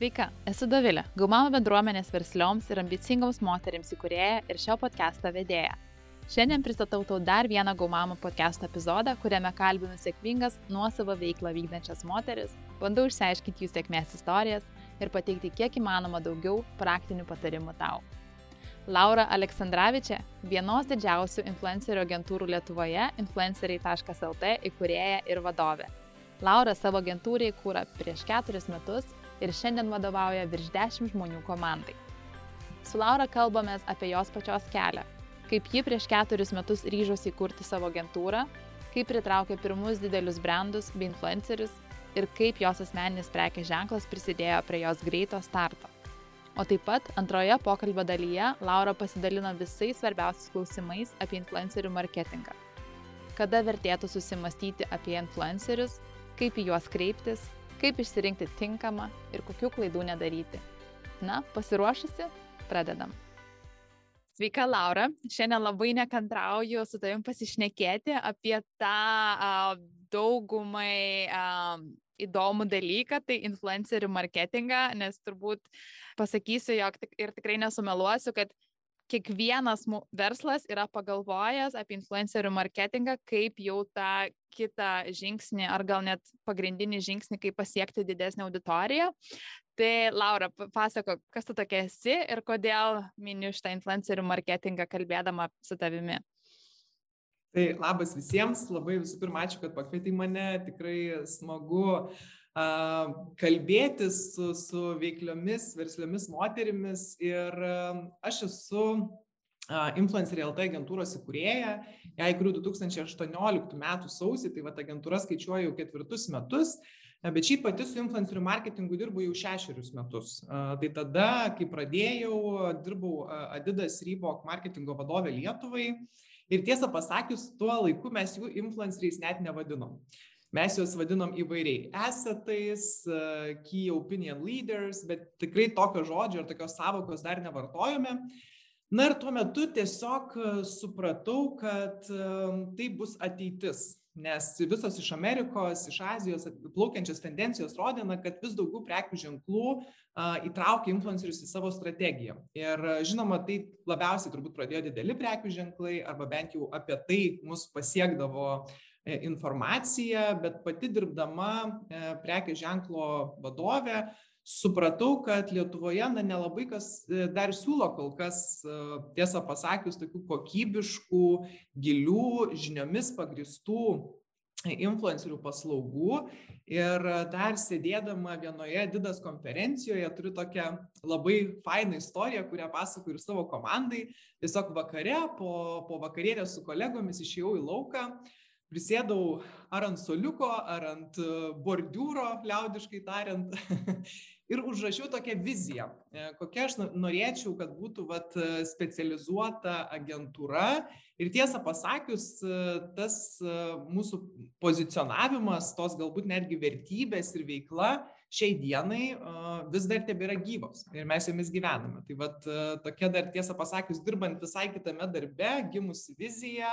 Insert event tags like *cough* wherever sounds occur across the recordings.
Sveika, esu Dovilė, Gaumamo bendruomenės verslioms ir ambicingoms moteriams įkūrėja ir šio podcast'o vedėja. Šiandien pristatau tau dar vieną Gaumamo podcast'o epizodą, kuriame kalbinu sėkmingas nuosavą veiklą vykdančias moteris, bandau išsiaiškinti jų sėkmės istorijas ir pateikti kiek įmanoma daugiau praktinių patarimų tau. Laura Aleksandраvičia, vienos didžiausių influencerių agentūrų Lietuvoje, influenceriai.lt įkūrėja ir vadovė. Laura savo agentūrai kūrė prieš keturis metus ir šiandien vadovauja virš 10 žmonių komandai. Su Laura kalbamės apie jos pačios kelią, kaip ji prieš keturis metus ryžosi įkurti savo agentūrą, kaip pritraukė pirmus didelius brandus bei influencerius ir kaip jos asmeninis prekės ženklas prisidėjo prie jos greito starto. O taip pat antroje pokalbio dalyje Laura pasidalino visais svarbiausiais klausimais apie influencerių marketingą. Kada vertėtų susimastyti apie influencerius, kaip į juos kreiptis kaip išsirinkti tinkamą ir kokių klaidų nedaryti. Na, pasiruošusi, pradedam. Sveika, Laura. Šiandien labai nekantrauju su tavim pasišnekėti apie tą a, daugumai a, įdomų dalyką, tai influencerių marketingą, nes turbūt pasakysiu, jog tik, ir tikrai nesumeluosiu, kad kiekvienas verslas yra pagalvojęs apie influencerių marketingą kaip jau tą kitą žingsnį ar gal net pagrindinį žingsnį, kaip pasiekti didesnę auditoriją. Tai Laura, pasako, kas tu tokia esi ir kodėl miniu šitą influencerių marketingą kalbėdama su tavimi. Tai labas visiems, labai visų pirma, ačiū, kad pakvietei mane, tikrai smagu uh, kalbėtis su, su veikliomis, versliomis moterimis ir aš esu Influencer LT agentūros įkūrėja, ją įkūriau 2018 m. sausį, tai va agentūra skaičiuoja jau ketvirtus metus, bet šiaip pati su influencerių marketingu dirbu jau šešerius metus. Tai tada, kai pradėjau, dirbau Adidas Reebok marketingo vadovė Lietuvai ir tiesą pasakius, tuo laiku mes jų influenceriais net nevadinom. Mes juos vadinam įvairiai esetais, key opinion leaders, bet tikrai tokio žodžio ir tokios savokos dar nevartojame. Na ir tuo metu tiesiog supratau, kad tai bus ateitis, nes visos iš Amerikos, iš Azijos plaukiančios tendencijos rodė, kad vis daugiau prekių ženklų įtraukia influencerius į savo strategiją. Ir žinoma, tai labiausiai turbūt pradėjo dideli prekių ženklai, arba bent jau apie tai mus pasiekdavo uh, E, informaciją, bet pati dirbdama e, prekės ženklo vadovė supratau, kad Lietuvoje na, nelabai kas e, dar siūlo kol kas, tiesą pasakius, tokių kokybiškų, gilių, žiniomis pagristų influencerių paslaugų. Ir dar sėdėdama vienoje Didas konferencijoje turiu tokią labai fainą istoriją, kurią pasakoju ir savo komandai. Tiesiog vakare, po, po vakarienės su kolegomis išėjau į lauką prisėdau ar ant soliuko, ar ant e, bordiūro, liaudiškai tariant, *laughs* ir užrašiau tokią viziją, e, kokia aš norėčiau, kad būtų vat, e, specializuota agentūra. Ir tiesą pasakius, tas mūsų pozicionavimas, tos galbūt netgi vertybės ir veikla šiai dienai vis dar tebėra gyvos ir mes jomis gyvename. Tai vat, tokia dar tiesą pasakius, dirbant visai kitame darbe, gimusi vizija,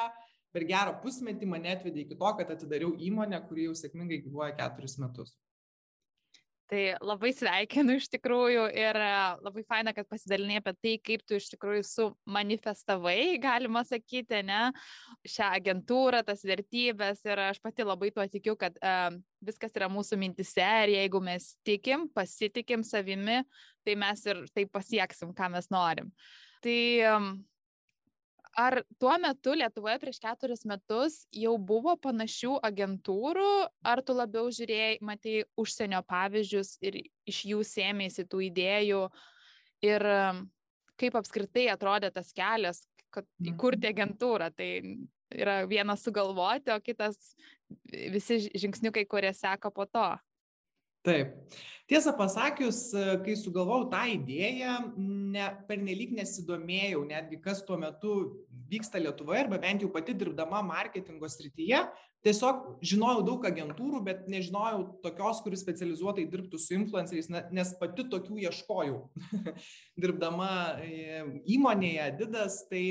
per gerą pusmetį mane atvedė iki to, kad atidariau įmonę, kuri jau sėkmingai gyvuoja keturis metus. Tai labai sveikinu iš tikrųjų ir e, labai faina, kad pasidalinai apie tai, kaip tu iš tikrųjų sumanifestavai, galima sakyti, ne, šią agentūrą, tas vertybės ir aš pati labai tuo tikiu, kad uh, viskas yra mūsų mintise ir jeigu mes tikim, pasitikim savimi, tai mes ir tai pasieksim, ką mes norim. Tai um, ar tuo metu Lietuvoje prieš keturis metus jau buvo panašių agentūrų, ar tu labiau žiūrėjai, matai užsienio pavyzdžius ir iš jų sėmėsi tų idėjų ir kaip apskritai atrodė tas kelias, kad įkurti mhm. agentūrą. Tai yra vienas sugalvoti, o kitas visi žingsniukai, kurie seka po to. Taip. Tiesą pasakius, kai sugalvojau tą idėją, ne, pernelyg nesidomėjau netgi, kas tuo metu vyksta Lietuvoje, arba bent jau pati dirbdama marketingo srityje. Tiesiog žinojau daug agentūrų, bet nežinojau tokios, kuris specializuotai dirbtų su influenceriais, nes pati tokių ieškojau. *laughs* dirbdama e, įmonėje Didas, tai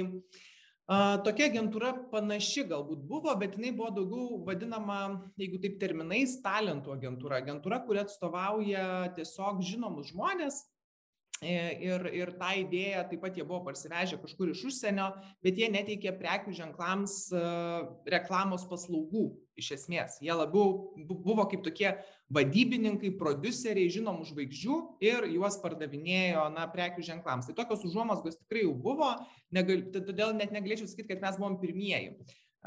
Tokia agentūra panaši galbūt buvo, bet jinai buvo daugiau vadinama, jeigu taip terminais, talentų agentūra. Agentūra, kuri atstovauja tiesiog žinomus žmonės, Ir, ir tą idėją taip pat jie buvo parsivežę kažkur iš užsienio, bet jie neteikė prekių ženklams reklamos paslaugų iš esmės. Jie labiau buvo kaip tokie vadybininkai, produceriai žinomų žvaigždžių ir juos pardavinėjo na, prekių ženklams. Tai tokios užuomasgos tikrai jau buvo, negal, todėl net negalėčiau sakyti, kad mes buvom pirmieji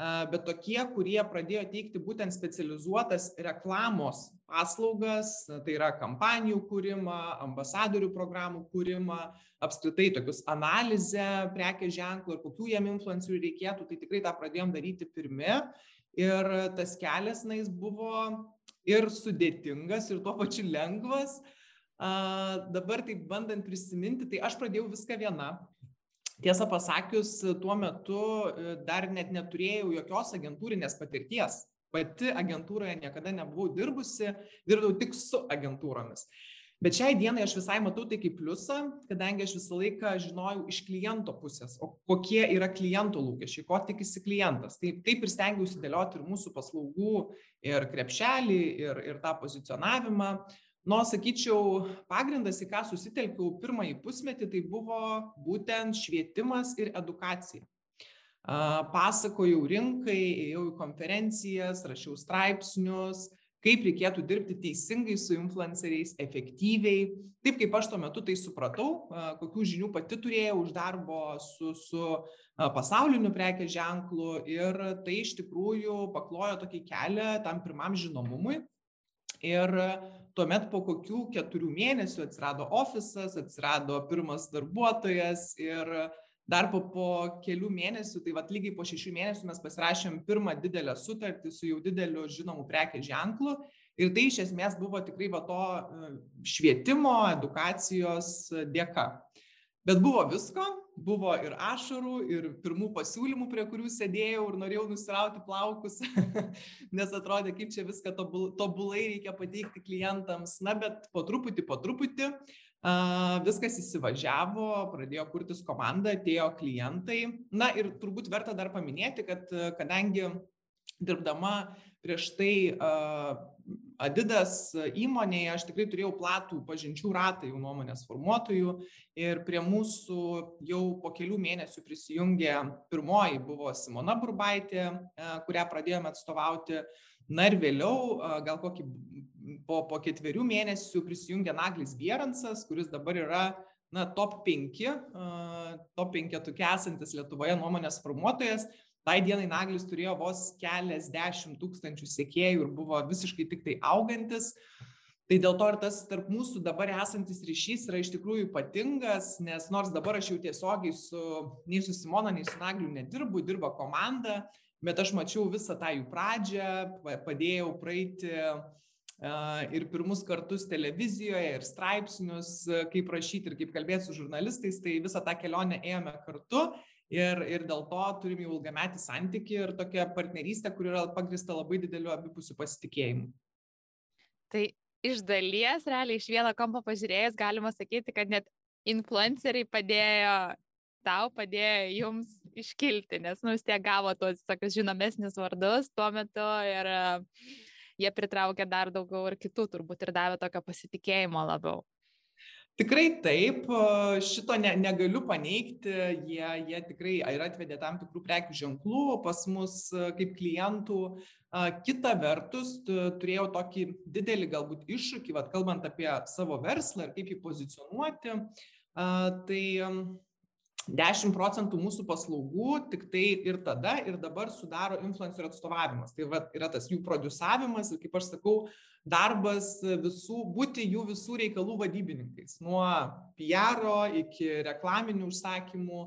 bet tokie, kurie pradėjo teikti būtent specializuotas reklamos paslaugas, tai yra kampanijų kūrimą, ambasadorių programų kūrimą, apskritai tokius analizę prekės ženklų ir kokių jiem influencerių reikėtų, tai tikrai tą pradėjom daryti pirmi. Ir tas kelias, na, jis buvo ir sudėtingas, ir tuo pačiu lengvas. A, dabar taip bandant prisiminti, tai aš pradėjau viską viena, tiesą pasakius tuo metu e, dar net neturėjau jokios agentūrinės patirties. Pati agentūroje niekada nebuvau dirbusi dirbdavau tik su agentūromis. Bet šiai dienai aš visai matau tai kaip pliusą kadangi aš visą laiką žinojau iš kliento pusės o kokie yra kliento lūkesčiai ko tikisi klientas. Tai taip ir stengiausi dėlioti ir mūsų paslaugų ir krepšelį ir ir tą pozicionavimą nu sakyčiau pagrindas į ką susitelkiau pirmąjį pusmetį tai buvo būtent švietimas ir edukacija. Pasakojau rinkai ėjau į konferencijas rašiau straipsnius kaip reikėtų dirbti teisingai su influenceriais efektyviai. Taip kaip aš tuo metu tai supratau kokių žinių pati turėjau iš darbo su su pasauliniu prekės ženklu ir tai iš tikrųjų paklojo tokį kelią tam pirmam žinomumui ir tuomet po kokių keturių mėnesių atsirado ofisas atsirado pirmas darbuotojas ir dar po po kelių mėnesių tai vat lygiai po šešių mėnesių mes pasirašėm pirmą didelę sutartį su jau dideliu žinomu prekės ženklu. Ir tai iš esmės buvo tikrai va to švietimo edukacijos dėka bet buvo visko buvo ir ašarų ir pirmų pasiūlymų prie kurių sėdėjau ir norėjau nusirauti plaukus *laughs* nes atrodė kaip čia viską tobul tobulai reikia pateikti klientams. Na bet po truputį po truputį a viskas įsivažiavo pradėjo kurtis komanda atėjo klientai. Na ir turbūt verta dar paminėti kad kadangi dirbdama prieš tai adidas įmonėje aš tikrai turėjau platų pažinčių ratą jau nuomonės formuotojų ir prie mūsų jau po kelių mėnesių prisijungė pirmoji buvo simona burbaitė kurią pradėjome atstovauti. Na ir vėliau gal kokį po po ketverių mėnesių prisijungė naglis bierancas kuris dabar yra na top penki top penketuke esantis lietuvoje nuomonės formuotojas tai dienai naglis turėjo vos keliasdešimt tūkstančių sekėjų ir buvo visiškai tiktai augantis. Tai dėl to ir tas tarp mūsų dabar esantis ryšys yra iš tikrųjų ypatingas nes nors dabar aš jau tiesiogiai su nei su simona nei su nagliu nedirbu dirba komanda bet aš mačiau visą tą jų pradžią padėjau praeiti ir pirmus kartus televizijoje ir straipsnius kaip rašyti ir kaip kalbėt su žurnalistais. Tai visą tą kelionę ėjome kartu ir ir dėl to turim jau ilgametį santykį ir tokią partnerystę kuri yra pagrįsta labai dideliu abipusiu pasitikėjimu. Tai iš dalies realiai iš vieno kampo pažiūrėjus galima sakyti kad net influenceriai padėjo tau padėjo jums iškilti nes nu vis tiek gavo tuos tokius žinomesnius vardus tuo metu ir jie pritraukė dar daugiau ir kitų turbūt ir davė tokio pasitikėjimo labiau tikrai taip šito ne negaliu paneigti. Jie jie tikrai ir atvedė tam tikrų prekių ženklų pas mus kaip klientų. Kita vertus turėjau tokį didelį galbūt iššūkį vat kalbant apie savo verslą ir kaip jį pozicionuoti. Tai dešim procentų mūsų paslaugų tiktai ir tada ir dabar sudaro influencerių atstovavimas. Tai vat yra tas jų prodiusavimas ir kaip aš sakau darbas visų būti jų visų reikalų vadybininkais. Nuo piaro iki reklaminių užsakymų.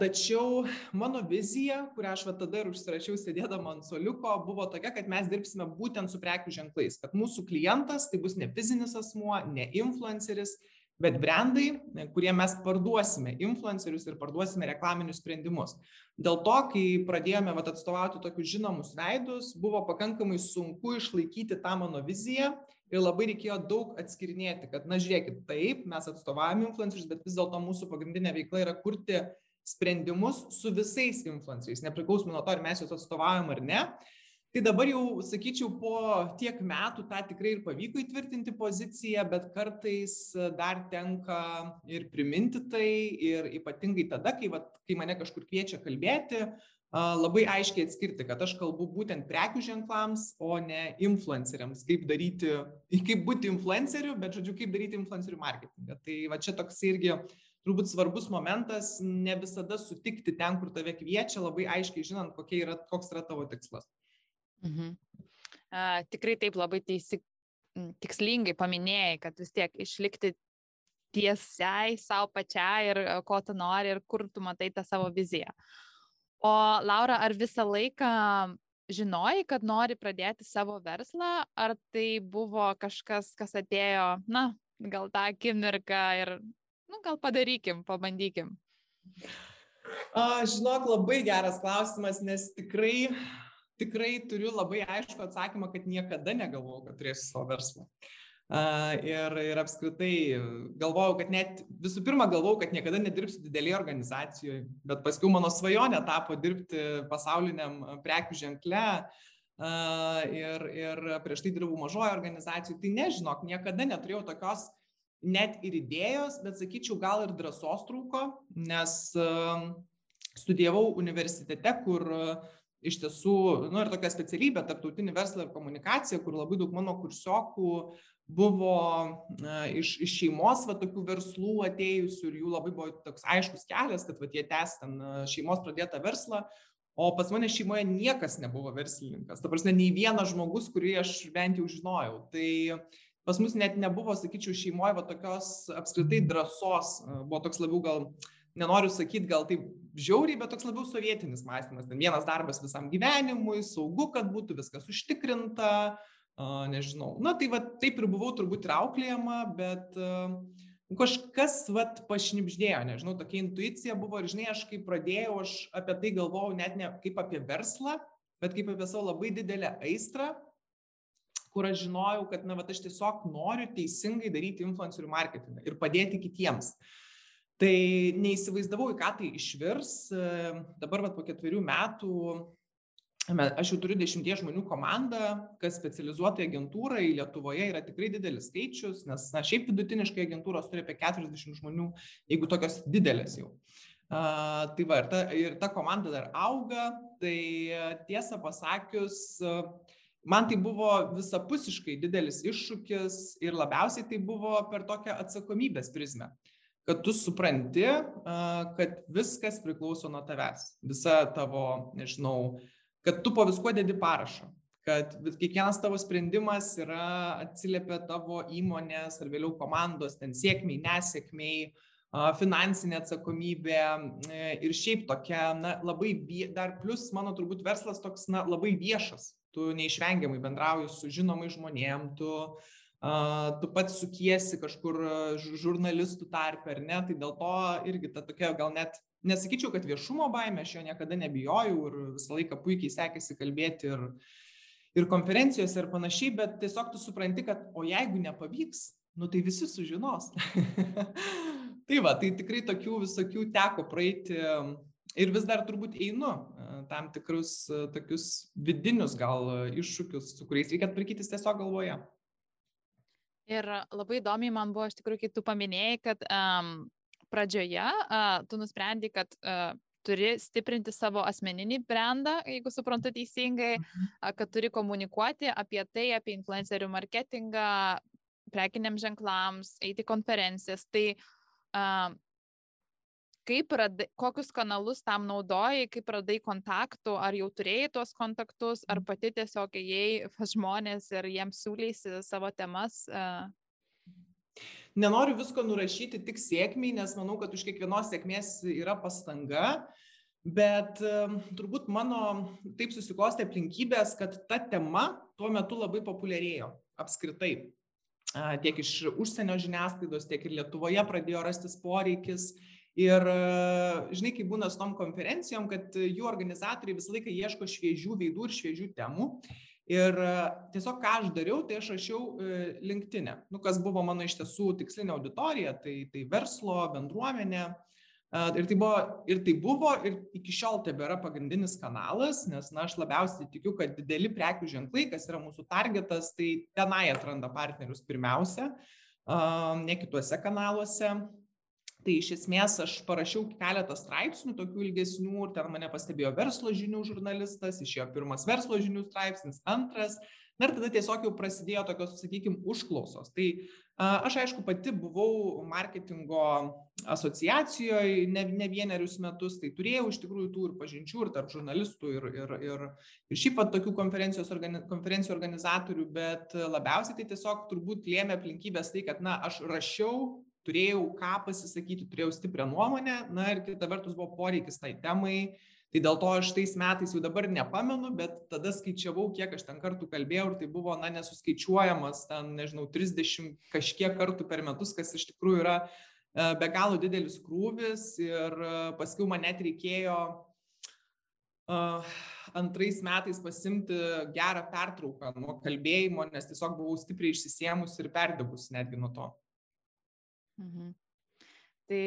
Tačiau mano vizija kurią aš va tada ir užsirašiau sėdėdama ant suoliuko buvo tokia kad mes dirbsime būtent su prekių ženklais. Kad mūsų klientas tai bus ne fizinis asmuo ne influenceris bet brendai kuriem mes parduosime influencerius ir parduosime reklaminius sprendimus dėl to kai pradėjome vat atstovauti tokius žinomus veidus buvo pakankamai sunku išlaikyti tą mano viziją ir labai reikėjo daug atskyrinėti kad na žiūrėkit taip mes atstovaujam influencerius bet vis dėlto mūsų pagrindinė veikla yra kurti sprendimus su visais influenceriais, nepriklausomai nuo to, ar mes juos atstovaujam ar ne. Tai dabar jau, sakyčiau, po tiek metų tą tikrai ir pavyko įtvirtinti poziciją, bet kartais dar tenka ir priminti tai, ir ypatingai tada, kai, va, kai mane kažkur kviečia kalbėti, labai aiškiai atskirti, kad aš kalbu būtent prekių ženklams, o ne influenceriams, kaip daryti, kaip būti influenceriu, bet žodžiu, kaip daryti influencerių marketingą. Tai va čia toks irgi turbūt svarbus momentas, ne visada sutikti ten, kur tave kviečia, labai aiškiai žinant, yra, koks yra tavo tikslas. Mhm. A, tikrai taip labai teisi, tikslingai paminėjai, kad vis tiek išlikti tiesiai savo pačiai ir ko tu nori ir kur tu matai tą savo viziją. O Laura, ar visą laiką žinojai, kad nori pradėti savo verslą, ar tai buvo kažkas, kas atėjo, na, gal tą akimirką ir, nu, gal padarykim, pabandykim? A, žinok, labai geras klausimas, nes tikrai, tikrai turiu labai aišku atsakymą, kad niekada negalvojau, kad turėsiu savo verslą. Ir, ir apskritai galvojau, kad net visų pirma galvojau, kad niekada nedirbsiu didelėje organizacijoje, bet paskui mano svajonė tapo dirbti pasauliniam prekių ženkle. Ir, ir prieš tai dirbau mažoje organizacijoje, tai nežinok, niekada neturėjau tokios net ir idėjos, bet sakyčiau, gal ir drąsos trūko, nes studijavau universitete, kur iš tiesų, nu ir tokia specialybė, tarptautinį verslą ir komunikaciją, kur labai daug mano kursiokų buvo na, iš, iš šeimos va, tokių verslų atėjusių ir jų labai buvo toks aiškus kelias, kad va, jie tęs ten šeimos pradėtą verslą, o pas mane šeimoje niekas nebuvo verslininkas. Ta prasme, nei vienas žmogus, kurį aš bent jau žinojau. Tai pas mus net nebuvo, sakyčiau, šeimoje va, tokios apskritai drąsos, buvo toks labiau gal, nenoriu sakyti gal taip žiauriai, bet toks labiau sovietinis mąstymas. Ten vienas darbas visam gyvenimui, saugu, kad būtų viskas užtikrinta, uh, nežinau. Na tai va taip ir buvau turbūt ir auklėjama, bet kažkas vat pašnipždėjo, nežinau, tokia intuicija buvo ir žinai, aš kai pradėjau, aš apie tai galvojau net ne kaip apie verslą, bet kaip apie savo labai didelę aistrą, kur aš žinojau, kad, na, va, aš tiesiog noriu teisingai daryti influencerių marketingą ir padėti kitiems. Tai neįsivaizdavau, į ką tai išvirs. Dabar, va, po ketverių metų aš jau turiu dešimties žmonių komandą, kas specializuotai agentūrai Lietuvoje yra tikrai didelis skaičius, nes na, šiaip vidutiniškai agentūros turi apie 40 žmonių, jeigu tokios didelės jau. Uh, tai va, ir ta, ir ta komanda dar auga, tai tiesą pasakius, uh, man tai buvo visapusiškai didelis iššūkis ir labiausiai tai buvo per tokią atsakomybės prizmę kad tu supranti, kad viskas priklauso nuo tavęs. Visa tavo, nežinau, kad tu po viskuo dedi parašą kad kiekvienas tavo sprendimas yra atsiliepia tavo įmonės ar vėliau komandos ten sėkmiai, nesėkmiai, finansinė atsakomybė e, ir šiaip tokia, na, labai, dar plus mano turbūt verslas toks, na, labai viešas. Tu neišvengiamai bendrauji su žinomai žmonėm, tu, uh, tu pats sukiesi kažkur žurnalistų tarp, ar ne, tai dėl to irgi ta tokia gal net nesakyčiau, kad viešumo baime, aš jo niekada nebijojau ir visą laiką puikiai sekėsi kalbėti ir, ir konferencijose ir panašiai, bet tiesiog tu supranti, kad o jeigu nepavyks, nu tai visi sužinos. *laughs* tai va, tai tikrai tokių visokių teko praeiti ir vis dar turbūt einu tam tikrus tokius vidinius gal iššūkius, su kuriais reikia tvarkytis tiesiog galvoje. Ir labai įdomiai man buvo iš tikrųjų, kai tu paminėjai, kad um, pradžioje a, tu nusprendai, kad a, turi stiprinti savo asmeninį brandą, jeigu suprantu teisingai, a, kad turi komunikuoti apie tai, apie influencerių marketingą, prekiniams ženklams, eiti konferencijas. Tai a, kaip radai, kokius kanalus tam naudojai, kaip radai kontaktų, ar jau turėjai tuos kontaktus, ar mhm. pati tiesiog ėjai pas žmonės ir jiems siūlysi savo temas. A, nenoriu visko nurašyti tik sėkmiai, nes manau, kad už kiekvienos sėkmės yra pastanga, bet turbūt mano taip susiklosti aplinkybės, kad ta tema tuo metu labai populiarėjo apskritai. Tiek iš užsienio žiniasklaidos, tiek ir Lietuvoje pradėjo rastis poreikis. Ir žinai, kai būna su tom konferencijom, kad jų organizatoriai visą laiką ieško šviežių veidų ir šviežių temų. Ir e, tiesiog ką aš dariau, tai aš rašiau e, LinkedIn. E. Nu, kas buvo mano iš tiesų tikslinė auditorija, tai, tai verslo, bendruomenė. Ir tai, buvo, ir tai buvo, ir iki šiol tebėra pagrindinis kanalas, nes na, aš labiausiai tikiu, kad dideli prekių ženklai, kas yra mūsų targetas, tai tenai atranda partnerius pirmiausia, ne kituose kanaluose. Tai iš esmės aš parašiau keletą straipsnių, tokių ilgesnių, ir ten mane pastebėjo verslo žinių žurnalistas, išėjo pirmas verslo žinių straipsnis, antras, Na ir tada tiesiog jau prasidėjo tokios, sakykime, užklausos. Tai Aš aišku pati buvau marketingo asociacijoje ne, ne vienerius metus, tai turėjau iš tikrųjų tų ir pažinčių, ir tarp žurnalistų, ir, ir, ir, ir šiaip pat tokių organi, konferencijų organizatorių, bet labiausiai tai tiesiog turbūt lėmė aplinkybės tai, kad, na, aš rašiau, turėjau ką pasisakyti, turėjau stiprią nuomonę, na ir kita vertus buvo poreikis tai temai, Tai dėl to aš tais metais jau dabar nepamenu, bet tada skaičiavau, kiek aš ten kartų kalbėjau ir tai buvo, na, nesuskaičiuojamas, ten, nežinau, 30 kažkiek kartų per metus, kas iš tikrųjų yra e, be galo didelis krūvis ir e, paskui man net reikėjo uh, antrais metais pasimti gerą pertrauką nuo kalbėjimo, nes tiesiog buvau stipriai išsisėmus ir perdegus netgi nuo to. Mhm. Tai,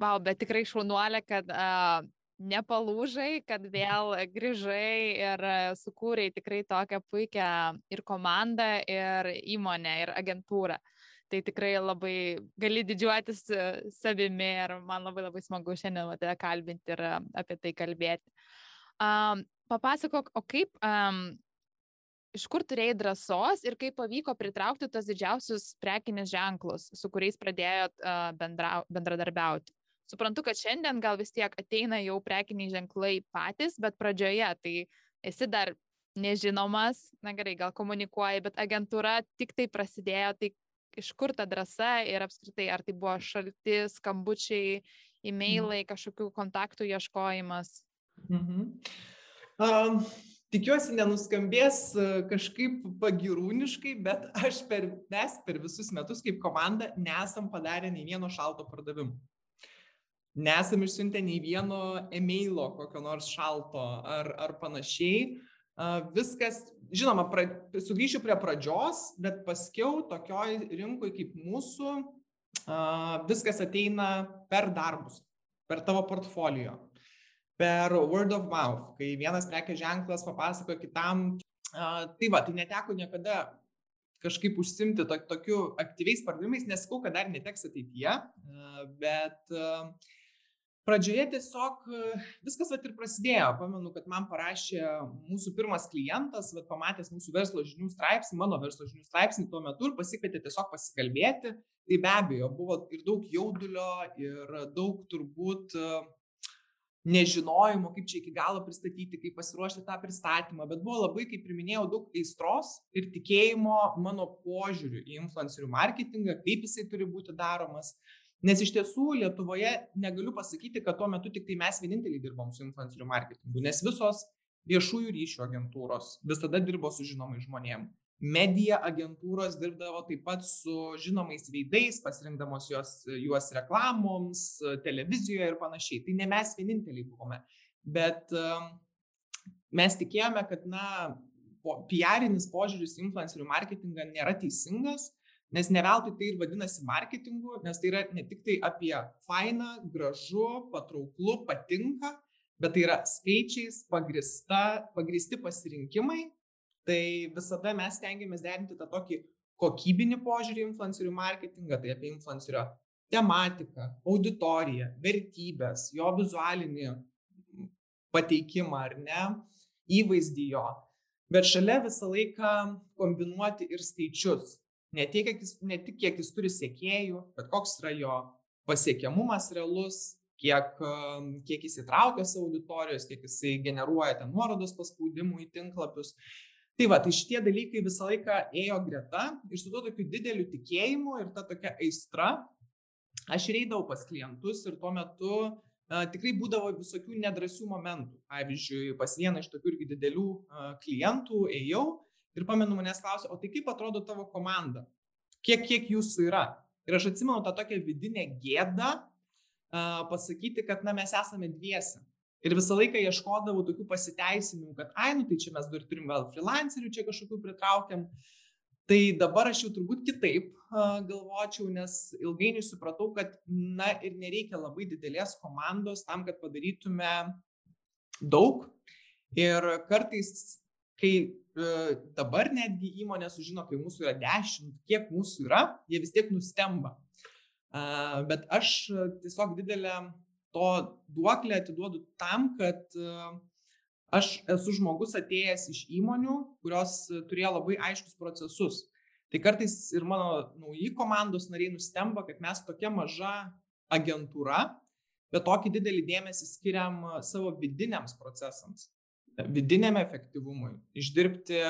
wow, bet tikrai šaunuolė, kad uh, nepalūžai, kad vėl grįžai ir sukūrei tikrai tokią puikią ir komandą, ir įmonę, ir agentūrą. Tai tikrai labai gali didžiuotis e, savimi ir man labai labai smagu šiandien tave kalbinti ir e, apie tai kalbėti. Um, papasakok, o kaip, um, iš kur turėjai drąsos ir kaip pavyko pritraukti tos didžiausius prekinius ženklus, su kuriais pradėjot uh, bendra, bendradarbiauti? suprantu, kad šiandien gal vis tiek ateina jau prekiniai ženklai patys, bet pradžioje tai esi dar nežinomas, na gerai, gal komunikuoji, bet agentūra tik tai prasidėjo, tai iš kur ta drąsa ir apskritai, ar tai buvo šalti skambučiai, e-mailai, kažkokių kontaktų ieškojimas? Mhm. Um, tikiuosi, nenuskambės kažkaip pagirūniškai, bet aš per, mes per visus metus kaip komanda nesam padarę nei vieno šalto pardavimo nesam išsiuntę nei vieno e-mailo kokio nors šalto ar, ar panašiai. Viskas, žinoma, pra, sugrįšiu prie pradžios, bet paskiau tokioj rinkoj kaip mūsų, viskas ateina per darbus, per tavo portfolio, per word of mouth, kai vienas prekės ženklas papasakoja kitam. Tai va, tai neteko niekada kažkaip užsimti to, tokiu aktyviais pardavimais, nesakau, kad dar neteks ateityje, bet uh, pradžioje tiesiog viskas vat ir prasidėjo. Pamenu, kad man parašė mūsų pirmas klientas, vat, pamatęs mūsų verslo žinių straipsnį, mano verslo žinių straipsnį tuo metu ir pasikvietė tiesiog pasikalbėti. Tai be abejo, buvo ir daug jaudulio, ir daug turbūt e, nežinojimo, kaip čia iki galo pristatyti, kaip pasiruošti tą pristatymą, bet buvo labai, kaip ir minėjau, daug aistros ir tikėjimo mano požiūriu į influencerių marketingą, kaip jisai turi būti daromas. Nes iš tiesų Lietuvoje negaliu pasakyti, kad tuo metu tik tai mes vieninteliai dirbom su influencerių marketingu, nes visos viešųjų ryšių agentūros visada dirbo su žinomais žmonėmis. Medija agentūros dirbdavo taip pat su žinomais veidais, pasirinkdamos juos, juos reklamoms, televizijoje ir panašiai. Tai ne mes vieninteliai buvome. Bet um, mes tikėjome, kad, na, PR-inis požiūris į influencerių marketingą nėra teisingas Nes ne veltui tai ir vadinasi marketingu, nes tai yra ne tik tai apie fainą, gražu, patrauklu, patinka, bet tai yra skaičiais pagrista, pagristi pasirinkimai. Tai visada mes stengiamės derinti tą tokį kokybinį požiūrį į influencerių marketingą, tai apie influencerio tematiką, auditoriją, vertybės, jo vizualinį pateikimą ar ne, įvaizdį jo. Bet šalia visą laiką kombinuoti ir skaičius Ne, tiek, jis, ne tik kiek jis turi sėkėjų, bet koks yra jo pasiekiamumas realus, kiek, kiek jis įtraukia savo auditorijos, kiek jisai generuoja ten nuorodos paspaudimų į tinklapius. Tai va, tai šitie dalykai visą laiką ėjo greta ir su tuo tokiu dideliu tikėjimu ir ta tokia aistra, aš reidavau pas klientus ir tuo metu a, tikrai būdavo visokių nedrasių momentų. Pavyzdžiui, pas vieną iš tokių irgi didelių a, klientų ėjau Ir pamenu, manęs klausė, o tai kaip atrodo tavo komanda? Kiek, kiek jūsų yra? Ir aš atsimenu tą tokią vidinę gėdą uh, pasakyti, kad na, mes esame dviesi. Ir visą laiką ieškodavau tokių pasiteisinimų, kad, ai, nu tai čia mes dar turim vėl freelancerių, čia kažkokių pritraukiam. Tai dabar aš jau turbūt kitaip galvočiau, nes ilgainiui supratau, kad na ir nereikia labai didelės komandos tam, kad padarytume daug. Ir kartais, kai e, dabar netgi įmonė sužino, kai mūsų yra dešimt, kiek mūsų yra, jie vis tiek nustemba. Bet aš tiesiog didelę to duoklę atiduodu tam, kad aš esu žmogus atėjęs iš įmonių, kurios turėjo labai aiškius procesus. Tai kartais ir mano nauji komandos nariai nustemba, kad mes tokia maža agentūra, bet tokį didelį dėmesį skiriam savo vidiniams procesams, vidiniam efektyvumui, išdirbti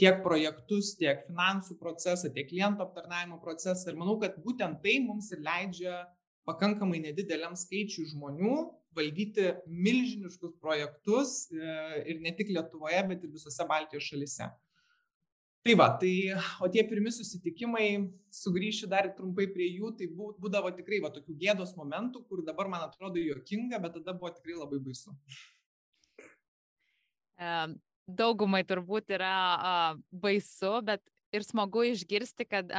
tiek projektus, tiek finansų procesą, tiek kliento aptarnavimo procesą. Ir manau, kad būtent tai mums ir leidžia pakankamai nedideliam skaičiui žmonių valdyti milžiniškus projektus e, ir ne tik Lietuvoje, bet ir visose Baltijos šalise. Tai va, tai, o tie pirmi susitikimai, sugrįšiu dar trumpai prie jų, tai būdavo tikrai va tokių gėdos momentų, kur dabar man atrodo juokinga, bet tada buvo tikrai labai baisu. Daugumai turbūt yra baisu, bet ir smagu išgirsti, kad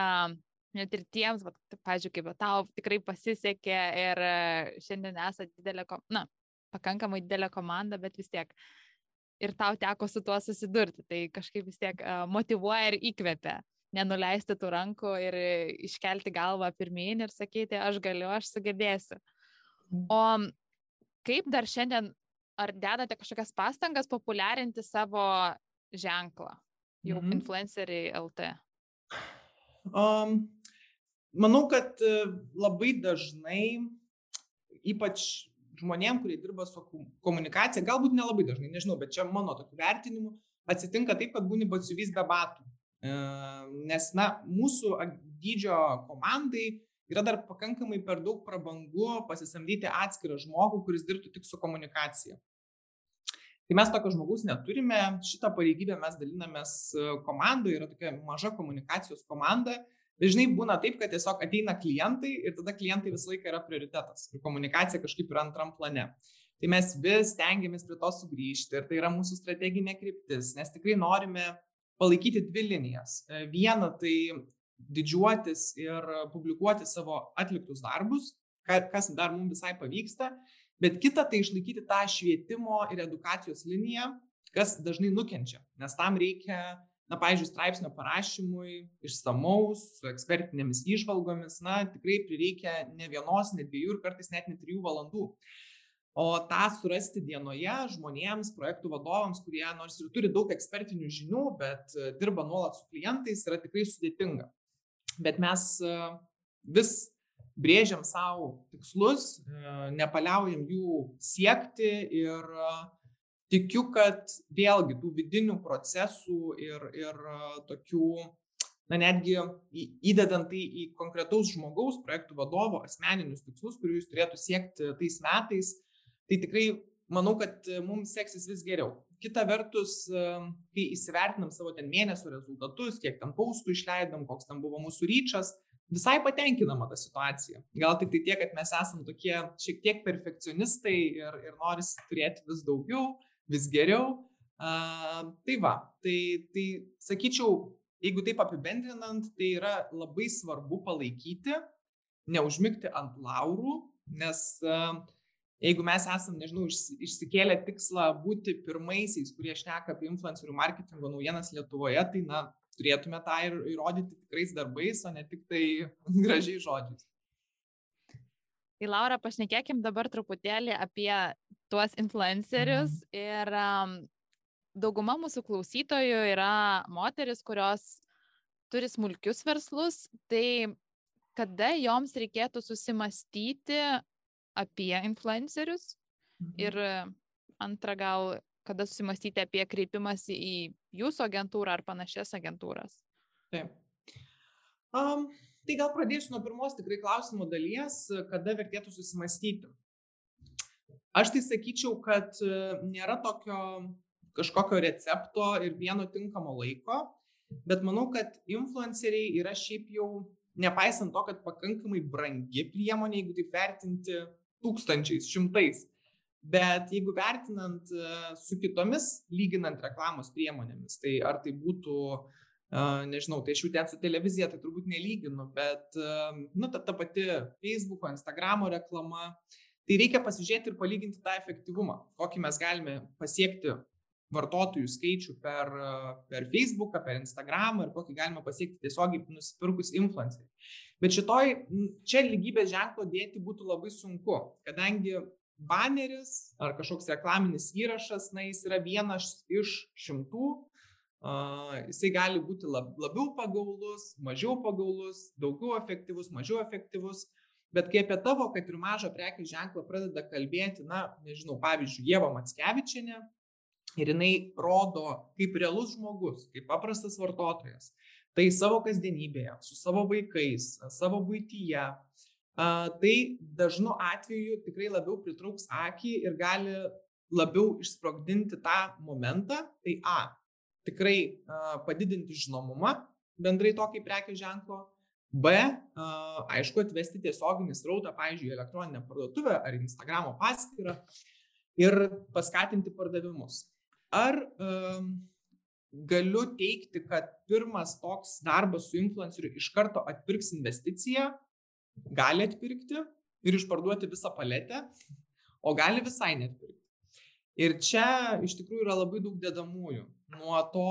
net ir tiems, va, pažiūrėjau, kaip tau tikrai pasisekė ir uh, šiandien esate didelė, na, pakankamai didelė komanda, bet vis tiek ir tau teko su tuo susidurti. Tai kažkaip vis tiek motivuoja ir įkvepia. Nenuleisti tų rankų ir iškelti galvą pirmyn ir sakyti, aš galiu, aš sugebėsiu. Mhm. O kaip dar šiandien, ar dedate kažkokias pastangas populiarinti savo ženklą, jau mhm. influenceriai LT? Um, manau, kad e, labai dažnai, ypač žmonėm, kurie dirba su komunikacija, galbūt nelabai dažnai, nežinau, bet čia mano tokiu vertinimu, atsitinka taip, kad būni batsiuvys be batų. E, nes, na, mūsų dydžio komandai yra dar pakankamai per daug prabangu pasisamdyti atskirą žmogų, kuris dirbtų tik su komunikacija. Tai mes tokio žmogaus neturime, šitą pareigybę mes dalinamės e, komandoje, yra tokia maža komunikacijos komanda, Dažnai būna taip, kad tiesiog ateina klientai ir tada klientai visą laiką yra prioritetas ir komunikacija kažkaip yra antram plane. Tai mes vis stengiamės prie to sugrįžti ir tai yra mūsų strateginė kryptis, nes tikrai norime palaikyti dvi linijas. E, viena tai didžiuotis ir publikuoti savo atliktus darbus, kas dar mums visai pavyksta, bet kita tai išlaikyti tą švietimo ir edukacijos liniją, kas dažnai nukenčia, nes tam reikia na, pavyzdžiui, straipsnio parašymui išsamaus, su ekspertinėmis išvalgomis, na, tikrai prireikia ne vienos, ne dviejų ir kartais net ne trijų valandų. O tą surasti dienoje žmonėms, projektų vadovams, kurie nors ir turi daug ekspertinių žinių, bet e, dirba nuolat su klientais, yra tikrai sudėtinga. Bet mes e, vis brėžiam savo tikslus, e, nepaliaujam jų siekti ir tikiu, kad vėlgi tų vidinių procesų ir, ir tokių, na netgi įdedant tai į konkretaus žmogaus, projektų vadovo asmeninius tikslus, kurių jis turėtų siekti tais metais, tai tikrai manau, kad mums seksis vis geriau. Kita vertus, kai įsivertinam savo ten mėnesio rezultatus, kiek ten paustų išleidom, koks ten buvo mūsų ryčas, visai patenkinama ta situacija. Gal tik tai tiek, kad mes esam tokie šiek tiek perfekcionistai ir, ir norisi turėti vis daugiau, vis geriau. Uh, tai va, tai, tai sakyčiau, jeigu taip apibendrinant, tai yra labai svarbu palaikyti, neužmigti ant laurų, nes uh, jeigu mes esam, nežinau, išsikėlę tikslą būti pirmaisiais, kurie šneka apie influencerių marketingo naujienas Lietuvoje, tai na, turėtume tą ir įrodyti tikrais darbais, o ne tik tai *laughs* gražiai žodžiais. Tai Laura, pašnekėkim dabar truputėlį apie tuos influencerius mhm. ir um, dauguma mūsų klausytojų yra moteris, kurios turi smulkius verslus, tai kada joms reikėtų susimastyti apie influencerius mhm. ir antra gal, kada susimastyti apie kreipimąsi į jūsų agentūrą ar panašias agentūras. Taip. Um, tai gal pradėsiu nuo pirmos tikrai klausimų dalies, kada vertėtų susimastyti. Aš tai sakyčiau, kad e, nėra tokio kažkokio recepto ir vieno tinkamo laiko, bet manau, kad influenceriai yra šiaip jau, nepaisant to, kad pakankamai brangi priemonė, jeigu taip vertinti tūkstančiais, šimtais. Bet jeigu vertinant e, su kitomis, lyginant reklamos priemonėmis, tai ar tai būtų nežinau, tai aš jų ten su televizija tai turbūt nelyginu, bet, nu, ta, ta pati Facebook'o, Instagram'o reklama, tai reikia pasižiūrėti ir palyginti tą efektyvumą, kokį mes galime pasiekti vartotojų skaičių per, per Facebooką, per Instagramą ir kokį galima pasiekti tiesiogiai nusipirkus influencerį. Bet šitoj, čia lygybės ženklo dėti būtų labai sunku, kadangi baneris ar kažkoks reklaminis įrašas, na, jis yra vienas iš šimtų jisai gali būti lab, labiau pagaulus, mažiau pagaulus, daugiau efektyvus, mažiau efektyvus. Bet kai apie tavo, kad ir mažą prekių ženklą pradeda kalbėti, na, nežinau, pavyzdžiui, Jėva Matskevičiane, ir jinai rodo kaip realus žmogus, kaip paprastas vartotojas, tai savo kasdienybėje, su savo vaikais, savo būtyje, tai dažnu atveju tikrai labiau pritrauks akį ir gali labiau išsprogdinti tą momentą, tai A, tikrai padidinti žinomumą bendrai to kaip prekės ženklo. B, aišku, atvesti tiesioginį srautą, pavyzdžiui, elektroninę parduotuvę ar Instagramo paskyrą ir paskatinti pardavimus. Ar um, galiu teikti, kad pirmas toks darbas su influenceriu iš karto atpirks investiciją, gali atpirkti ir išparduoti visą paletę, o gali visai netpirkti. Ir čia iš tikrųjų yra labai daug dedamųjų nuo to,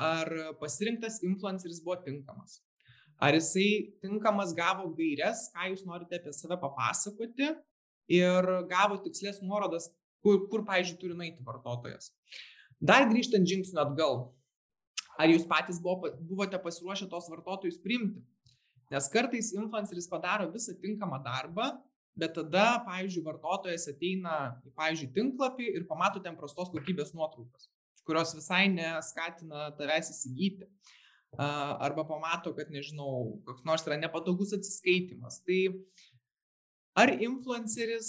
ar pasirinktas influenceris buvo tinkamas. Ar jisai tinkamas gavo gairias, ką jūs norite apie save papasakoti ir gavo tikslės nuorodas, kur, kur pavyzdžiui, turi nueiti vartotojas. Dar grįžtant žingsniu atgal, ar jūs patys buvo, buvote pasiruošę tos vartotojus priimti? Nes kartais influenceris padaro visą tinkamą darbą, bet tada, pavyzdžiui, vartotojas ateina į, pavyzdžiui, tinklapį ir pamato ten prastos kokybės nuotraukas kurios visai neskatina tavęs įsigyti. Arba pamato, kad, nežinau, koks nors yra nepatogus atsiskaitimas. Tai ar influenceris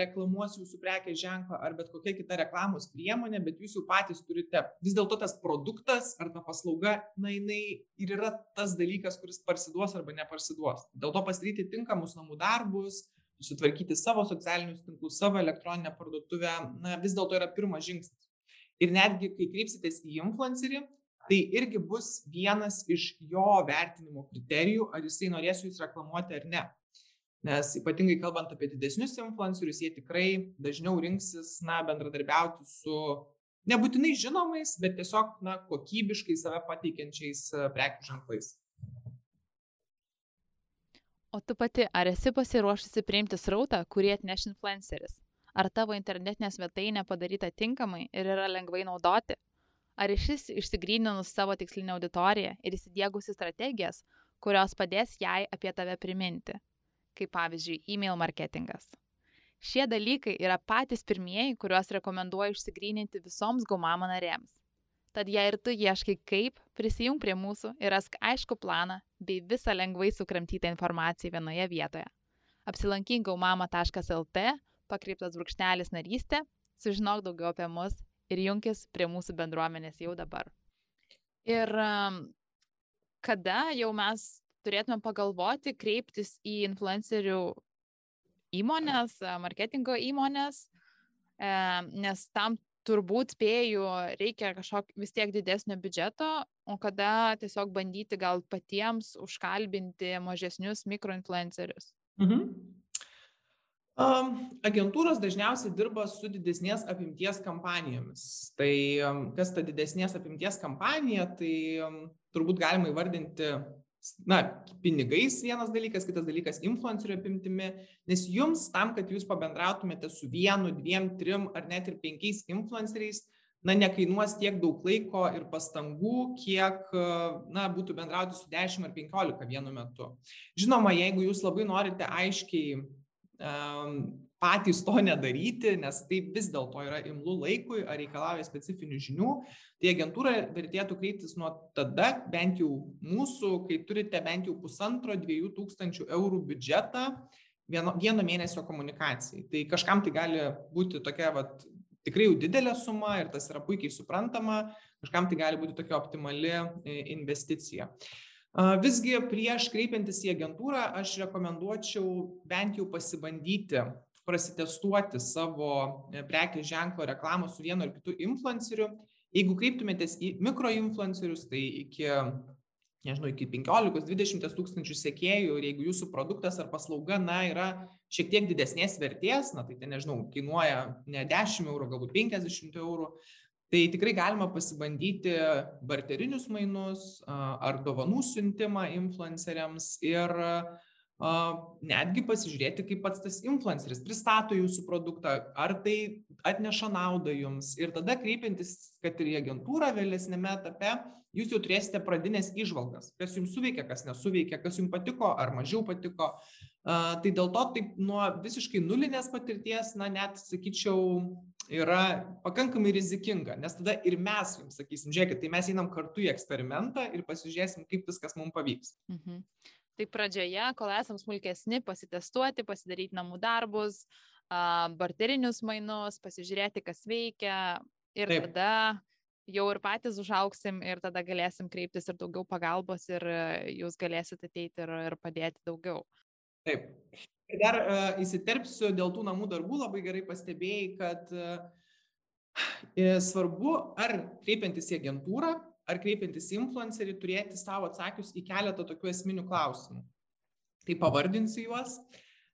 reklamuos jūsų prekės ženklą ar bet kokia kita reklamos priemonė, bet jūs jau patys turite, vis dėlto tas produktas ar ta paslauga, na jinai ir yra tas dalykas, kuris parsiduos arba neparsiduos. Dėl to pasidaryti tinkamus namų darbus, sutvarkyti savo socialinius tinklus, savo elektroninę parduotuvę, na vis dėlto yra pirmas žingsnis. Ir netgi, kai kreipsitės į influencerį, tai irgi bus vienas iš jo vertinimo kriterijų, ar jisai norės jūs reklamuoti ar ne. Nes ypatingai kalbant apie didesnius influencerius, jie tikrai dažniau rinksis, na, bendradarbiauti su nebūtinai žinomais, bet tiesiog, na, kokybiškai save pateikiančiais e, prekių ženklais. O tu pati, ar esi pasiruošusi priimti srautą, kurį atneš influenceris? ar tavo internetinė svetainė padaryta tinkamai ir yra lengvai naudoti, ar išis išsigryninus savo tikslinę auditoriją ir įsidėgusi strategijas, kurios padės jai apie tave priminti, kaip pavyzdžiui, e-mail marketingas. Šie dalykai yra patys pirmieji, kuriuos rekomenduoju išsigryninti visoms gaumama narėms. Tad jei ir tu ieškai kaip, prisijung prie mūsų ir rask aišku planą bei visą lengvai sukramtytą informaciją vienoje vietoje. Apsilankyk gaumama.lt pakreiptas brūkšnelis narystė, sužinok daugiau apie mus ir junkis prie mūsų bendruomenės jau dabar. Ir kada jau mes turėtume pagalvoti, kreiptis į influencerių įmonės, marketingo įmonės, nes tam turbūt spėju reikia kažkokio vis tiek didesnio biudžeto, o kada tiesiog bandyti gal patiems užkalbinti mažesnius mikroinfluencerius. Mhm. Agentūros dažniausiai dirba su didesnės apimties kampanijomis. Tai kas ta didesnės apimties kampanija, tai turbūt galima įvardinti, na, pinigais vienas dalykas, kitas dalykas influencerio apimtimi, nes jums tam, kad jūs pabendrautumėte su vienu, dviem, trim ar net ir penkiais influenceriais, na, nekainuos tiek daug laiko ir pastangų, kiek, na, būtų bendrauti su 10 ar 15 vienu metu. Žinoma, jeigu jūs labai norite aiškiai patys to nedaryti, nes tai vis dėlto yra imlu laikui ar reikalauja specifinių žinių, tai agentūra vertėtų kreiptis nuo tada, bent jau mūsų, kai turite bent jau pusantro, dviejų tūkstančių eurų biudžetą vieno, vieno mėnesio komunikacijai. Tai kažkam tai gali būti tokia vat, tikrai jau didelė suma ir tas yra puikiai suprantama, kažkam tai gali būti tokia optimali e, investicija. Uh, Visgi prieš kreipiantis į agentūrą aš rekomenduočiau bent jau pasibandyti prasitestuoti savo e, prekės ženklo reklamą su vienu ar kitu influenceriu. Jeigu kreiptumėtės į mikroinfluencerius, tai iki nežinau, iki 15-20 tūkstančių sekėjų ir jeigu jūsų produktas ar paslauga, na, yra šiek tiek didesnės vertės, na, tai, tai nežinau, kainuoja ne 10 eurų, galbūt 50 eurų, tai tikrai galima pasibandyti barterinius mainus ar dovanų siuntimą influenceriams ir netgi pasižiūrėti, kaip pats tas influenceris pristato jūsų produktą, ar tai atneša naudą jums. Ir tada kreipiantis, kad ir į agentūrą vėlesnėme etape, jūs jau turėsite pradinės išvalgas, kas jums suveikia, kas nesuveikia, kas jums patiko ar mažiau patiko. Tai dėl to taip nuo visiškai nulinės patirties, na net sakyčiau, yra pakankamai rizikinga, nes tada ir mes jums sakysim, žiūrėkit, tai mes einam kartu į eksperimentą ir pasižiūrėsim, kaip viskas mums pavyks. Mhm. Tai pradžioje, kol esam smulkesni, pasitestuoti, pasidaryti namų darbus, barterinius mainus, pasižiūrėti, kas veikia ir Taip. tada jau ir patys užauksim ir tada galėsim kreiptis ir daugiau pagalbos ir jūs galėsit ateiti ir, ir padėti daugiau. Taip. Dar uh, įsiterpsiu dėl tų namų darbų, labai gerai pastebėjai, kad uh, svarbu, ar kreipiantis į agentūrą, ar kreipiantis į influencerį, turėti savo atsakius į keletą tokių esminių klausimų. Tai pavardinsiu juos.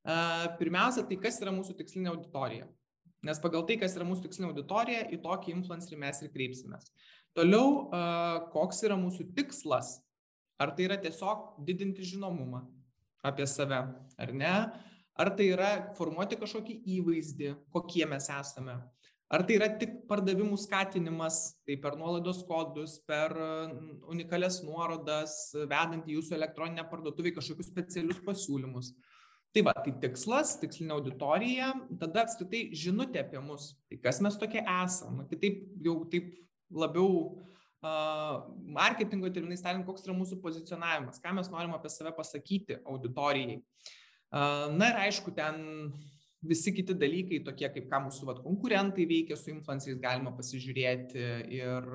Uh, pirmiausia, tai kas yra mūsų tikslinė auditorija. Nes pagal tai, kas yra mūsų tikslinė auditorija, į tokį influencerį mes ir kreipsimės. Toliau, koks yra mūsų tikslas? Ar tai yra tiesiog didinti žinomumą apie save, ar ne? Ar tai yra formuoti kažkokį įvaizdį, kokie mes esame? Ar tai yra tik pardavimų skatinimas, tai per nuolaidos kodus, per unikalias nuorodas, vedant į jūsų elektroninę parduotuvę kažkokius specialius pasiūlymus? tai va tai tikslas tikslinė auditorija tada apskritai žinutė apie mus tai kas mes tokie esam kitaip jau taip labiau uh, marketingo terminais tariant koks yra mūsų pozicionavimas ką mes norim apie save pasakyti auditorijai na ir aišku ten visi kiti dalykai tokie kaip ką mūsų vat, konkurentai veikia su influenceriais galima pasižiūrėti ir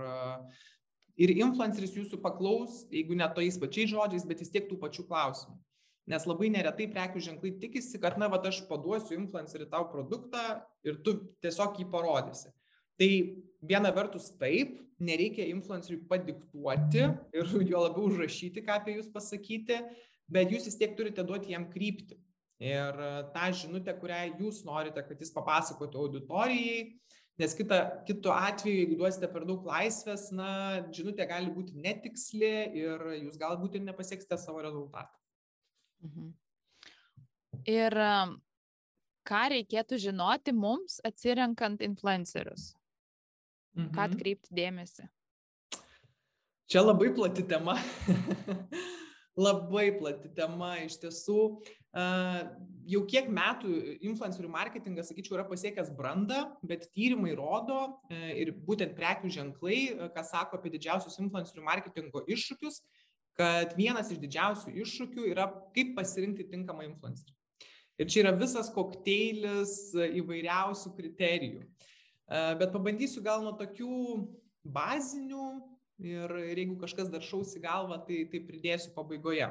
ir influenceris jūsų paklaus, jeigu ne tojais pačiais žodžiais, bet vis tiek tų pačių klausimų nes labai neretai prekių ženklai tikisi, kad, na, va, aš paduosiu influencerį tau produktą ir tu tiesiog jį parodysi. Tai viena vertus taip, nereikia influenceriui padiktuoti ir *laughs* jo labiau užrašyti, ką apie jūs pasakyti, bet jūs vis tiek turite duoti jam krypti. Ir tą žinutę, kurią jūs norite, kad jis papasakotų auditorijai, nes kita, kitu atveju, jeigu duosite per daug laisvės, na, žinutė gali būti netiksli ir jūs galbūt ir nepasieksite savo rezultatą. Mhm. Ir ką reikėtų žinoti mums atsirenkant influencerius? Mhm. Ką atkreipti dėmesį? Čia labai plati tema. *laughs* labai plati tema iš tiesų. Uh, jau kiek metų influencerių marketingas, sakyčiau, yra pasiekęs brandą, bet tyrimai rodo uh, ir būtent prekių ženklai, uh, ką sako apie didžiausius influencerių marketingo iššūkius, kad vienas iš didžiausių iššūkių yra kaip pasirinkti tinkamą influencerį. Ir čia yra visas kokteilis įvairiausių kriterijų. E, bet pabandysiu gal nuo tokių bazinių ir, ir jeigu kažkas dar šausi galvą, tai, tai pridėsiu pabaigoje.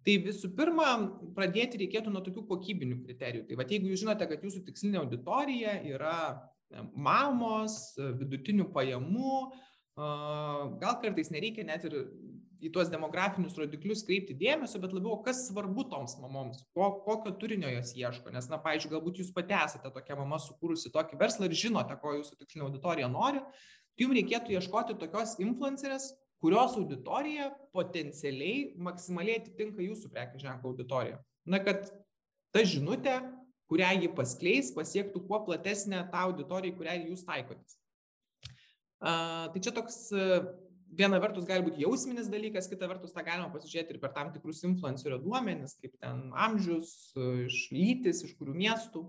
Tai visų pirma, pradėti reikėtų nuo tokių kokybinių kriterijų. Tai va, jeigu jūs žinote, kad jūsų tikslinė auditorija yra e, mamos, vidutinių pajamų, gal kartais nereikia net ir į tuos demografinius rodiklius kreipti dėmesio, bet labiau, kas svarbu toms mamoms, ko, kokio turinio jos ieško. Nes, na, pavyzdžiui, galbūt jūs pati esate tokia mama sukūrusi tokį verslą ir žinote, ko jūsų tikslinė auditorija nori, tai jums reikėtų ieškoti tokios influencerės, kurios auditorija potencialiai maksimaliai atitinka jūsų prekių ženklo auditoriją. Na, kad ta žinutė, kurią ji paskleis, pasiektų kuo platesnę tą auditoriją, kurią jūs taikotės. Uh, tai čia toks uh, viena vertus gali būti jausminis dalykas, kita vertus tą galima pasižiūrėti ir per tam tikrus influencerio duomenis, kaip ten amžius, iš lytis, iš kurių miestų,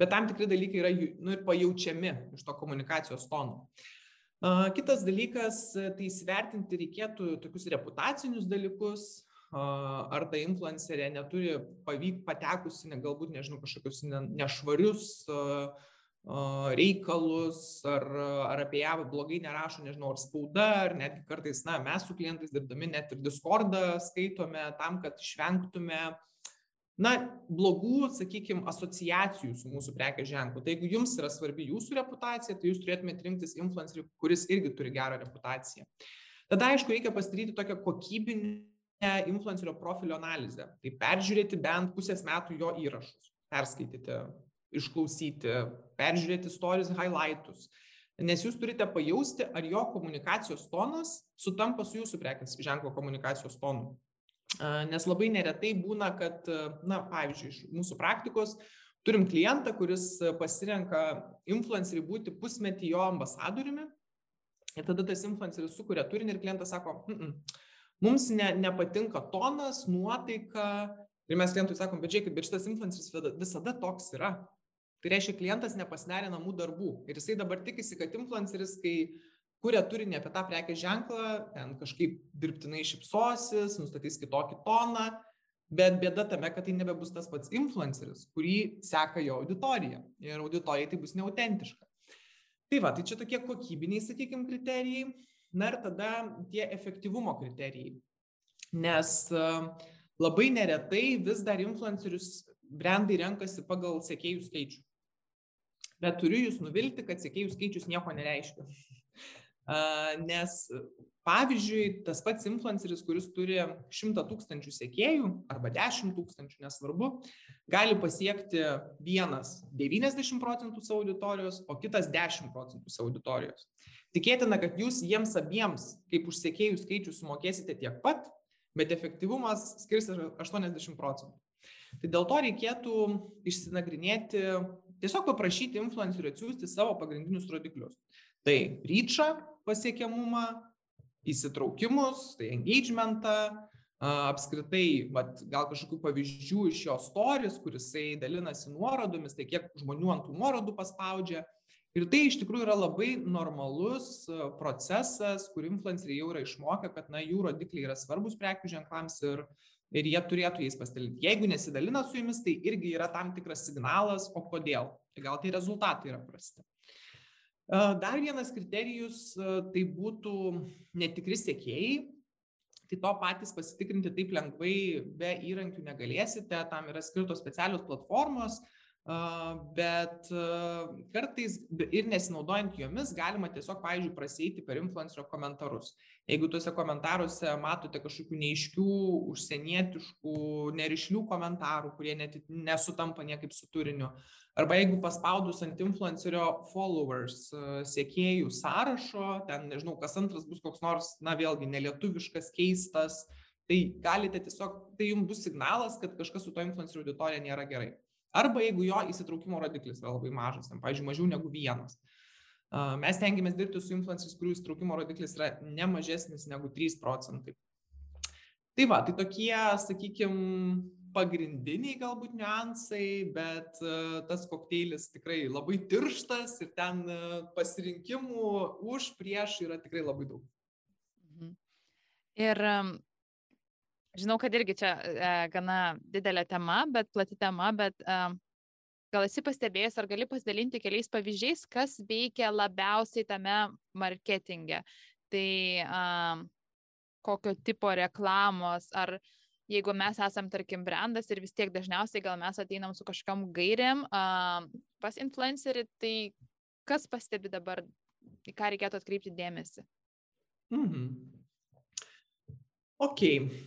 bet tam tikri dalykai yra nu, ir pajaučiami iš to komunikacijos tono. Kitas dalykas, tai įsivertinti reikėtų tokius reputacinius dalykus, ar ta influencerė neturi pavyk patekusi, ne, galbūt, nežinau, kažkokius nešvarius uh, reikalus, ar, ar apie ją blogai nerašo, nežinau, ar spauda, ar netgi kartais, na, mes su klientais dirbdami net ir Discordą skaitome tam, kad išvengtume na, blogų, sakykime, asociacijų su mūsų prekės ženklu. Tai jeigu jums yra svarbi jūsų reputacija, tai jūs turėtumėte rinktis influencerį, kuris irgi turi gerą reputaciją. Tada, aišku, reikia pasidaryti tokią kokybinę influencerio profilio analizę. Tai peržiūrėti bent pusės metų jo įrašus, perskaityti, išklausyti, peržiūrėti stories highlightus. Nes jūs turite pajausti, ar jo komunikacijos tonas sutampa su jūsų prekės ženklo komunikacijos tonu. Nes labai neretai būna, kad, na, pavyzdžiui, iš mūsų praktikos turim klientą, kuris pasirenka influencerį būti pusmetį jo ambasadoriumi. Ir tada tas influenceris sukuria turinį ir klientas sako, mm -mm, mums ne, nepatinka tonas, nuotaika. Ir mes klientui sakom, bet žiūrėkit, bet šitas influenceris visada toks yra. Tai reiškia, klientas nepasidarė namų darbų. Ir jisai dabar tikisi, kad influenceris, kai kuria turinį apie tą prekės ženklą, ten kažkaip dirbtinai šipsosis, nustatys kitokį toną, bet bėda tame, kad tai nebebus tas pats influenceris, kurį seka jo auditorija ir auditorijai tai bus neautentiška. Tai va, tai čia tokie kokybiniai, sakykime, kriterijai. Na ir tada tie efektyvumo kriterijai. Nes labai neretai vis dar influencerius brandai renkasi pagal sekėjų skaičių. Bet turiu jūs nuvilti, kad sekėjų skaičius nieko nereiškia. *laughs* Nes, pavyzdžiui, tas pats influenceris, kuris turi 100 tūkstančių sekėjų arba 10 tūkstančių, nesvarbu, gali pasiekti vienas 90 procentų savo auditorijos, o kitas 10 procentų savo auditorijos. Tikėtina, kad jūs jiems abiems, kaip už sekėjų skaičių, sumokėsite tiek pat, bet efektyvumas skirsis 80 procentų. Tai dėl to reikėtų išsinagrinėti, tiesiog paprašyti influencerių atsiųsti savo pagrindinius rodiklius. Tai ryčą, pasiekiamumą, įsitraukimus, tai engagementą, apskritai, vat, gal kažkokių pavyzdžių iš jo stories, kuris jisai dalinasi nuorodomis, tai kiek žmonių ant tų nuorodų paspaudžia. Ir tai iš tikrųjų yra labai normalus procesas, kur influenceriai jau yra išmokę, kad na, jų rodikliai yra svarbus prekių ženklams ir, ir jie turėtų jais pasidalinti. Jeigu nesidalina su jumis, tai irgi yra tam tikras signalas, o kodėl. Tai gal tai rezultatai yra prasti. Dar vienas kriterijus tai būtų netikri sėkėjai. Tai to patys pasitikrinti taip lengvai be įrankių negalėsite, tam yra skirtos specialios platformos, bet kartais ir nesinaudojant jomis galima tiesiog, pavyzdžiui, praseiti per influencerio komentarus. Jeigu tuose komentaruose matote kažkokių neiškių, užsienietiškų, nerišlių komentarų, kurie net, nesutampa niekaip su turiniu, Arba jeigu paspaudus ant influencerio followers, sėkėjų sąrašo, ten nežinau, kas antras bus koks nors, na vėlgi, nelietuviškas, keistas, tai galite tiesiog, tai jums bus signalas, kad kažkas su to influencerio auditorija nėra gerai. Arba jeigu jo įsitraukimo rodiklis yra labai mažas, ten, pavyzdžiui, mažiau negu vienas. Mes tengiamės dirbti su influenceriais, kurių įsitraukimo rodiklis yra ne mažesnis negu 3 procentai. Tai va, tai tokie, sakykime, pagrindiniai galbūt niuansai, bet e, tas kokteilis tikrai labai tirštas ir ten e, pasirinkimų už prieš yra tikrai labai daug. Mhm. Ir žinau, kad irgi čia e, gana didelė tema, bet plati tema, bet e, gal esi pastebėjęs ar gali pasidalinti keliais pavyzdžiais, kas veikia labiausiai tame marketinge. Tai e, kokio tipo reklamos, ar jeigu mes esam, tarkim, brandas ir vis tiek dažniausiai gal mes ateinam su kažkam gairiam uh, pas influencerį, tai kas pastebi dabar, į ką reikėtų atkreipti dėmesį? Mhm. Ok,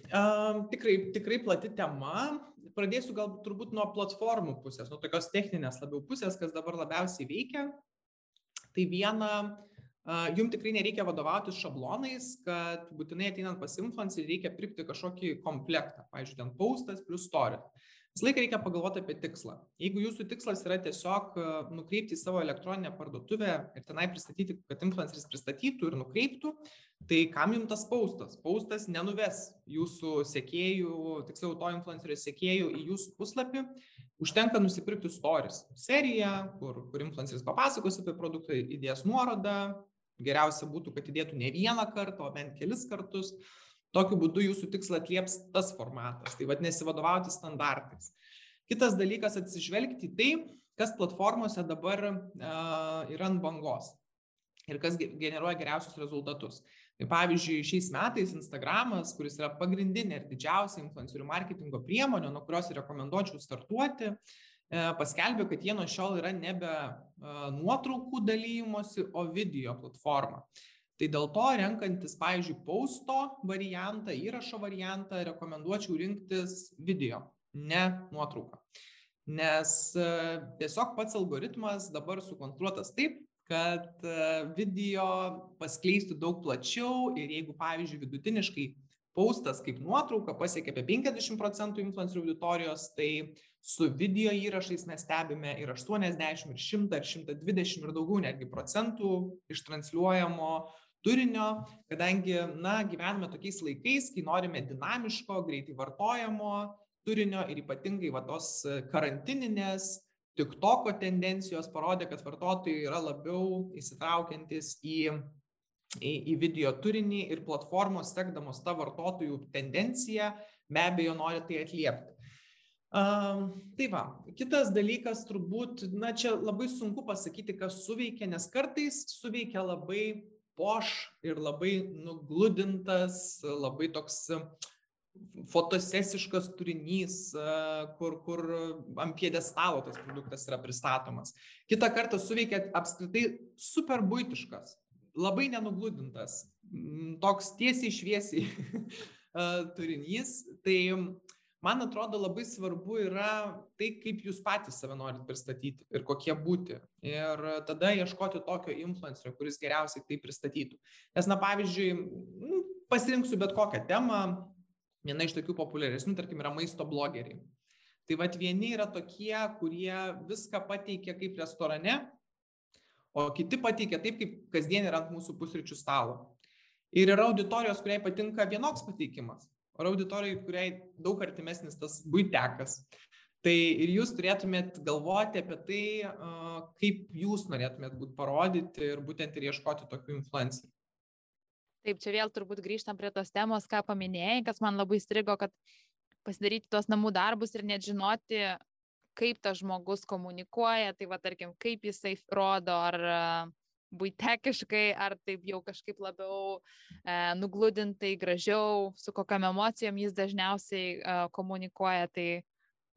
um, tikrai, tikrai plati tema. Pradėsiu galbūt turbūt nuo platformų pusės, nuo tokios techninės labiau pusės, kas dabar labiausiai veikia. Tai viena, jum tikrai nereikia vadovautis šablonais, kad būtinai ateinant pas influencerį reikia pirkti kažkokį komplektą, pavyzdžiui, ten postas plus story. Visą laiką reikia pagalvoti apie tikslą. Jeigu jūsų tikslas yra tiesiog nukreipti į savo elektroninę parduotuvę ir tenai pristatyti, kad influenceris pristatytų ir nukreiptų, tai kam jums tas paustas? Paustas nenuves jūsų sekėjų, tiksliau to influencerio sekėjų į jūsų puslapį. Užtenka nusipirkti stories seriją, kur, kur influenceris papasakos apie produktą, įdės nuorodą, Geriausia būtų, kad įdėtų ne vieną kartą, o bent kelis kartus. Tokiu būdu jūsų tikslą atlieps tas formatas. Tai vad nesivadovauti standartais. Kitas dalykas - atsižvelgti tai, kas platformose dabar uh, yra ant bangos ir kas generuoja geriausius rezultatus. Tai pavyzdžiui, šiais metais Instagramas, kuris yra pagrindinė ir didžiausia influencerių marketingo priemonė, nuo kurios rekomenduočiau startuoti, e, paskelbė, kad jie nuo šiol yra nebe nuotraukų dalymosi, o video platforma. Tai dėl to renkantis, pavyzdžiui, pausto variantą, įrašo variantą, rekomenduočiau rinktis video, ne nuotrauką. Nes e, tiesiog pats algoritmas dabar sukonstruotas taip, kad e, video paskleistų daug plačiau ir jeigu, pavyzdžiui, vidutiniškai paustas kaip nuotrauka pasiekia apie 50 procentų influencerių auditorijos, tai su video įrašais mes stebime ir 80, ir 100, ir 120 ir daugiau netgi procentų ištransliuojamo turinio, kadangi, na, gyvename tokiais laikais, kai norime dinamiško, greitai vartojamo turinio ir ypatingai va tos karantininės TikToko tendencijos parodė, kad vartotojai yra labiau įsitraukiantis į, į, į video turinį ir platformos sekdamos tą vartotojų tendenciją be abejo nori tai atliepti. Um, tai va, kitas dalykas turbūt, na čia labai sunku pasakyti, kas suveikia, nes kartais suveikia labai poš ir labai nugludintas, labai toks uh, fotosesiškas turinys, kur, kur ant piedestalo tas produktas yra pristatomas. Kita kartą suveikia apskritai super būtiškas, labai nenugludintas, toks tiesiai šviesiai *laughs* turinys. Tai man atrodo labai svarbu yra tai, kaip jūs patys save norit pristatyti ir kokie būti. Ir tada ieškoti tokio influencerio, kuris geriausiai tai pristatytų. Nes, na, pavyzdžiui, nu, pasirinksiu bet kokią temą, Viena iš tokių populiaresnių, tarkim, yra maisto blogeriai. Tai vad vieni yra tokie, kurie viską pateikia kaip restorane, o kiti pateikia taip, kaip kasdien yra ant mūsų pusryčių stalo. Ir yra auditorijos, kuriai patinka vienoks pateikimas, o auditorijai, kuriai daug artimesnis tas būtekas. Tai ir jūs turėtumėt galvoti apie tai, kaip jūs norėtumėt būti parodyti ir būtent ir ieškoti tokių influencerių. Taip, čia vėl turbūt grįžtam prie tos temos, ką paminėjai, kas man labai strigo, kad pasidaryti tuos namų darbus ir net žinoti, kaip tas žmogus komunikuoja, tai va, tarkim, kaip jisai rodo, ar būtekiškai, ar taip jau kažkaip labiau e, nugludintai, gražiau, su kokiam emocijom jis dažniausiai e, komunikuoja, tai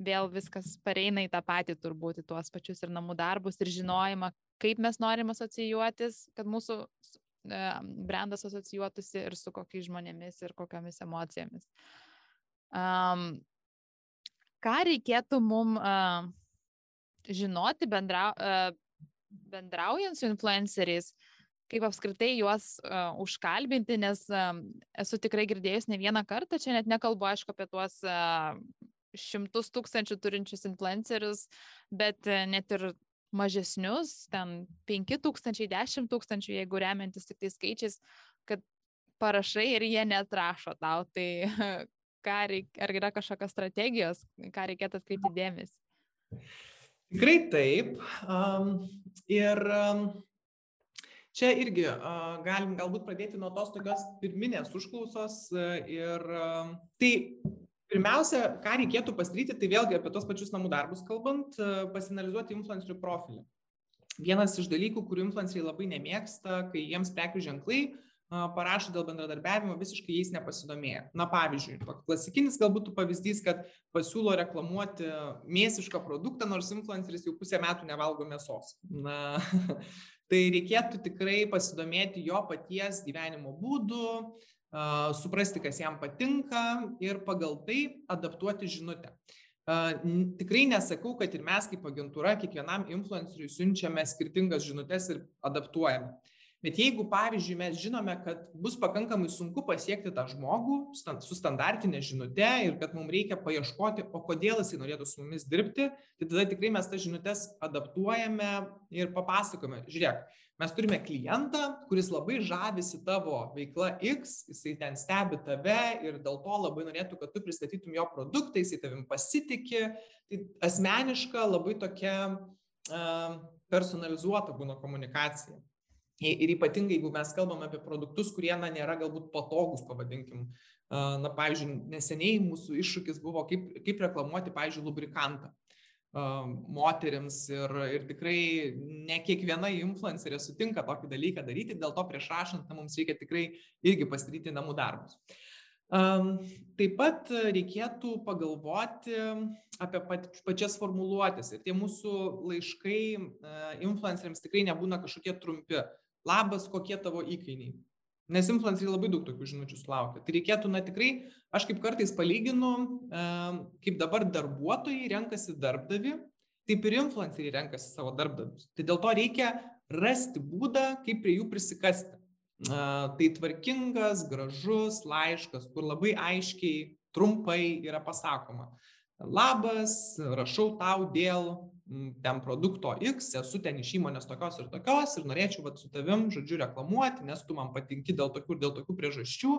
vėl viskas pareina į tą patį turbūt, į tuos pačius ir namų darbus ir žinojimą, kaip mes norim asocijuotis, kad mūsų E, brandas asocijuotųsi ir su kokiais žmonėmis ir kokiamis emocijomis. Um, ką reikėtų mum uh, žinoti bendra, uh, bendraujant su influenceriais, kaip apskritai juos uh, užkalbinti, nes uh, esu tikrai girdėjus ne vieną kartą, čia net nekalbu, aišku, apie tuos uh, šimtus tūkstančių turinčius influencerius, bet uh, net ir mažesnius, ten 5 tūkstančiai, 10 tūkstančių, jeigu remiantis tik tai skaičiais, kad parašai ir jie netrašo tau. Tai *laughs* reik, ar yra kažkokios strategijos, ką reikėtų atkreipti dėmesį? Tikrai taip. Ir čia irgi uh, galim galbūt pradėti nuo tos tokios pirminės užklausos. Uh, ir uh, tai pirmiausia ką reikėtų pasidaryti tai vėlgi apie tuos pačius namų darbus kalbant pasianalizuoti influencerių profilį vienas iš dalykų kurių influenceriai labai nemėgsta kai jiems prekių ženklai parašo dėl bendradarbiavimo visiškai jais nepasidomėję. Na pavyzdžiui, klasikinis galbūt pavyzdys, kad pasiūlo reklamuoti mėsišką produktą, nors influenceris jau pusę metų nevalgo mėsos. Na, *laughs* tai reikėtų tikrai pasidomėti jo paties gyvenimo būdu, suprasti, kas jam patinka ir pagal tai adaptuoti žinutę. Tikrai nesakau, kad ir mes kaip agentūra kiekvienam influenceriui siunčiame skirtingas žinutės ir adaptuojame. Bet jeigu, pavyzdžiui, mes žinome, kad bus pakankamai sunku pasiekti tą žmogų su standartinė žinute ir kad mums reikia paieškoti, o kodėl jisai norėtų su mumis dirbti, tai tada tikrai mes tas žinutės adaptuojame ir papasakome. Žiūrėk, mes turime klientą kuris labai žavisi tavo veikla x jisai ten stebi tave ir dėl to labai norėtų kad tu pristatytum jo produktą jisai tavim pasitiki tai asmeniška labai tokia personalizuota būna komunikacija ir ypatingai jeigu mes kalbam apie produktus kurie na nėra galbūt patogūs pavadinkim na pavyzdžiui neseniai mūsų iššūkis buvo kaip kaip reklamuoti pavyzdžiui lubrikantą moteriams ir, ir tikrai ne kiekviena influencerė sutinka tokį dalyką daryti, dėl to prieš rašant na, mums reikia tikrai irgi pasidaryti namų darbus. Taip pat reikėtų pagalvoti apie pačias formuluotės ir tie mūsų laiškai influenceriams tikrai nebūna kažkokie trumpi. Labas, kokie tavo įkainiai. Nes influenceriai labai daug tokių žinučių sulaukia. Tai reikėtų, na tikrai, aš kaip kartais palyginu, kaip dabar darbuotojai renkasi darbdavi, taip ir influenceriai renkasi savo darbdavius. Tai dėl to reikia rasti būdą, kaip prie jų prisikasti tai tvarkingas, gražus laiškas, kur labai aiškiai, trumpai yra pasakoma. Labas, rašau tau dėl ten produkto X, esu ten iš įmonės tokios ir tokios ir norėčiau vat, su tavim, žodžiu, reklamuoti, nes tu man patinki dėl tokių ir dėl tokių priežasčių.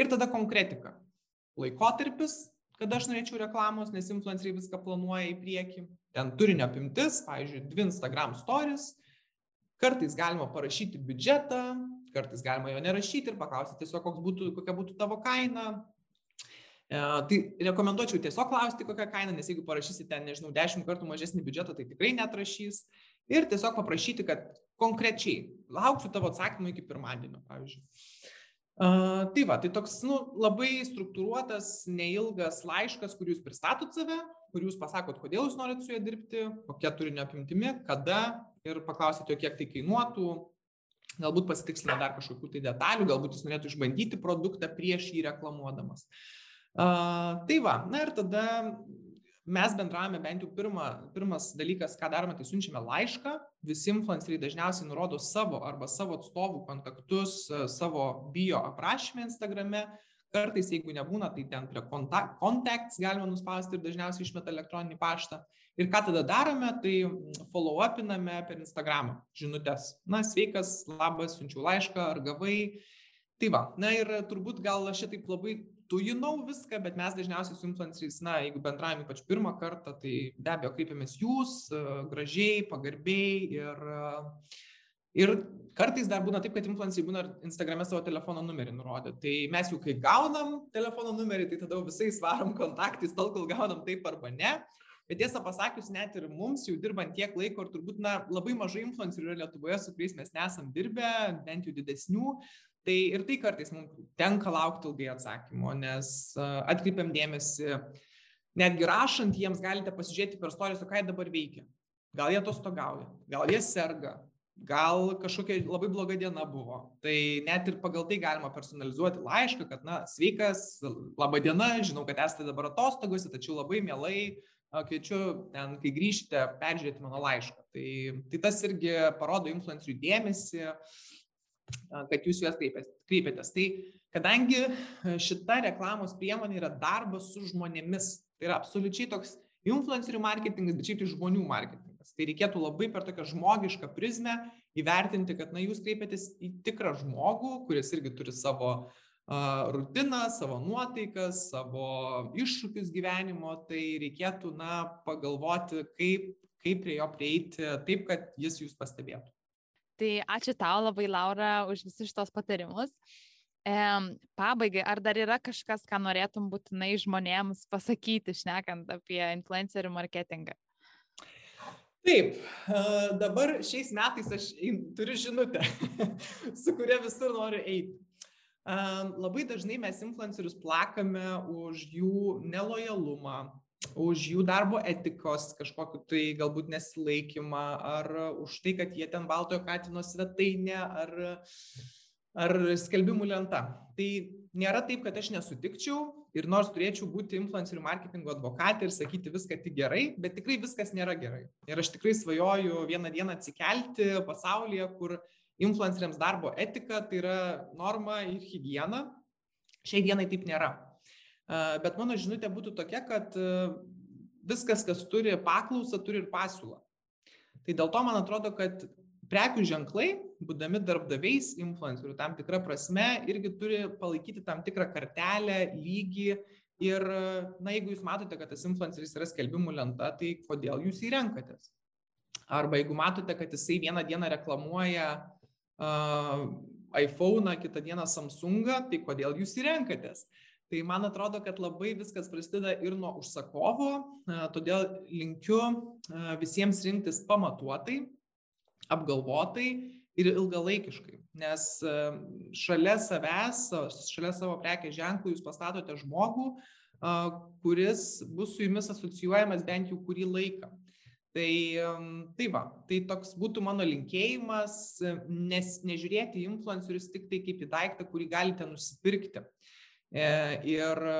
Ir tada konkretika. Laikotarpis, kada aš norėčiau reklamos, nes influenceriai viską planuoja į priekį. Ten turinio apimtis, pavyzdžiui, dvi Instagram stories. Kartais galima parašyti biudžetą, kartais galima jo nerašyti ir paklausti tiesiog, būtų, kokia būtų tavo kaina. E, tai rekomenduočiau tiesiog klausti, kokią kainą, nes jeigu parašysi ten, nežinau, dešimt kartų mažesnį biudžetą, tai tikrai netrašys. Ir tiesiog paprašyti, kad konkrečiai lauksiu tavo atsakymą iki pirmadienio, pavyzdžiui. Uh, tai va, tai toks nu, labai struktūruotas, neilgas laiškas, kur jūs pristatot save, kur jūs pasakot, kodėl jūs norit su juo dirbti, kokia turinio apimtimi, kada ir paklausit jo, kiek tai kainuotų, galbūt pasitikslina dar kažkokių tai detalių, galbūt jis norėtų išbandyti produktą prieš jį reklamuodamas. Uh, tai va, na ir tada mes bendravome bent jau pirma, pirmas dalykas, ką darome, tai siunčiame laišką. Visi influenceriai dažniausiai nurodo savo arba savo atstovų kontaktus savo bio aprašymę Instagrame. Kartais, jeigu nebūna, tai ten prie contacts galima nuspausti ir dažniausiai išmeta elektroninį paštą. Ir ką tada darome, tai follow upiname per Instagramą žinutės. Na, sveikas, labas, siunčiu laišką, ar gavai. Tai va, na ir turbūt gal aš taip labai tujinau viską, bet mes dažniausiai su influenceriais, na, jeigu bendravime ypač pirmą kartą, tai be abejo kreipiamės jūs, gražiai, pagarbiai ir, ir kartais dar būna taip, kad influenceriai būna Instagram'e savo telefono numerį nurodę. Tai mes jau kai gaunam telefono numerį, tai tada visais varom kontaktais, tol kol gaunam taip arba ne. Bet tiesą pasakius, net ir mums jau dirbant tiek laiko ir turbūt na, labai mažai influencerių yra Lietuvoje, su kuriais mes nesam dirbę, bent jau didesnių, tai ir tai kartais mums tenka laukti ilgai atsakymo, nes atkreipiam dėmesį, netgi rašant jiems galite pasižiūrėti per istorijas, o ką jie dabar veikia. Gal jie atostogauja, gal jie serga, gal kažkokia labai bloga diena buvo. Tai net ir pagal tai galima personalizuoti laišką, kad, na, sveikas, laba diena, žinau, kad esate dabar atostogose, tačiau labai mielai kviečiu ten, kai grįžite, peržiūrėti mano laišką. Tai, tai tas irgi parodo influencerių dėmesį, kad jūs juos kreipiatės. Tai kadangi šita reklamos priemonė yra darbas su žmonėmis, tai yra absoliučiai toks influencerių marketingas, bet šiaip tai žmonių marketingas. Tai reikėtų labai per tokią žmogišką prizmę įvertinti, kad na, jūs kreipiatės į tikrą žmogų, kuris irgi turi savo uh, rutiną, savo nuotaikas, savo iššūkius gyvenimo, tai reikėtų, na, pagalvoti, kaip, kaip prie jo prieiti taip, kad jis jūs pastebėtų. Tai ačiū tau labai, Laura, už visus šitos patarimus. E, pabaigai, ar dar yra kažkas, ką norėtum būtinai žmonėms pasakyti, šnekant apie influencerių marketingą? Taip, dabar šiais metais aš turiu žinutę, *laughs* su kuria visur noriu eiti. Labai dažnai mes influencerius plakame už jų nelojalumą, už jų darbo etikos kažkokiu tai galbūt nesilaikymą, ar už tai, kad jie ten baltojo katino svetainė, ar, ar skelbimų lenta. Tai nėra taip, kad aš nesutikčiau ir nors turėčiau būti influencerių marketingo advokatė ir sakyti viską tik gerai, bet tikrai viskas nėra gerai. Ir aš tikrai svajoju vieną dieną atsikelti pasaulyje, kur influenceriams darbo etika tai yra norma ir higiena. Šiai dienai taip nėra. Bet mano žinutė būtų tokia, kad viskas, kas turi paklausą, turi ir pasiūlą. Tai dėl to man atrodo, kad prekių ženklai, būdami darbdaviais influencerių tam tikrą prasme, irgi turi palaikyti tam tikrą kartelę, lygį. Ir, na, jeigu jūs matote, kad tas influenceris yra skelbimų lenta, tai kodėl jūs jį renkatės? Arba jeigu matote, kad jisai vieną dieną reklamuoja iPhone'ą, kitą dieną Samsungą, tai kodėl jūs jį renkatės? Tai man atrodo, kad labai viskas prasideda ir nuo užsakovo, todėl linkiu visiems rinktis pamatuotai, apgalvotai ir ilgalaikiškai. Nes šalia savęs, šalia savo prekės ženklų jūs pastatote žmogų, kuris bus su jumis asocijuojamas bent jau kurį laiką. Tai, tai va, tai toks būtų mano linkėjimas, nes nežiūrėti influencerius tik tai kaip į daiktą, kurį galite nusipirkti. E, ir e,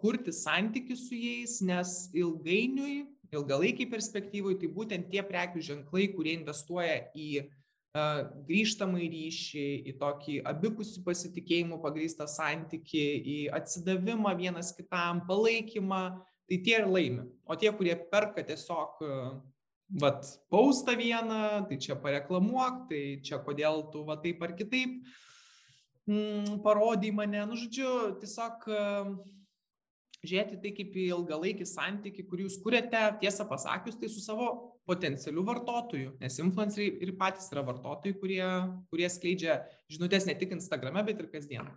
kurti santykių su jais, nes ilgainiui, ilgalaikiai perspektyvai, tai būtent tie prekių ženklai, kurie investuoja į e, grįžtamą ryšį, į tokį abipusį pasitikėjimų pagrįstą santyki, į atsidavimą vienas kitam, palaikymą, tai tie ir laimi. O tie, kurie perka tiesiog, vat, paustą vieną, tai čia pareklamuok, tai čia kodėl tu va taip ar kitaip, mm, parodai mane, nu žodžiu, tiesiog žiūrėti tai kaip į ilgalaikį santyki, kurį jūs kuriate, tiesą pasakius, tai su savo potencialiu vartotoju, nes influenceriai ir patys yra vartotojai, kurie, kurie skleidžia žinutės ne tik Instagrame, bet ir kasdien.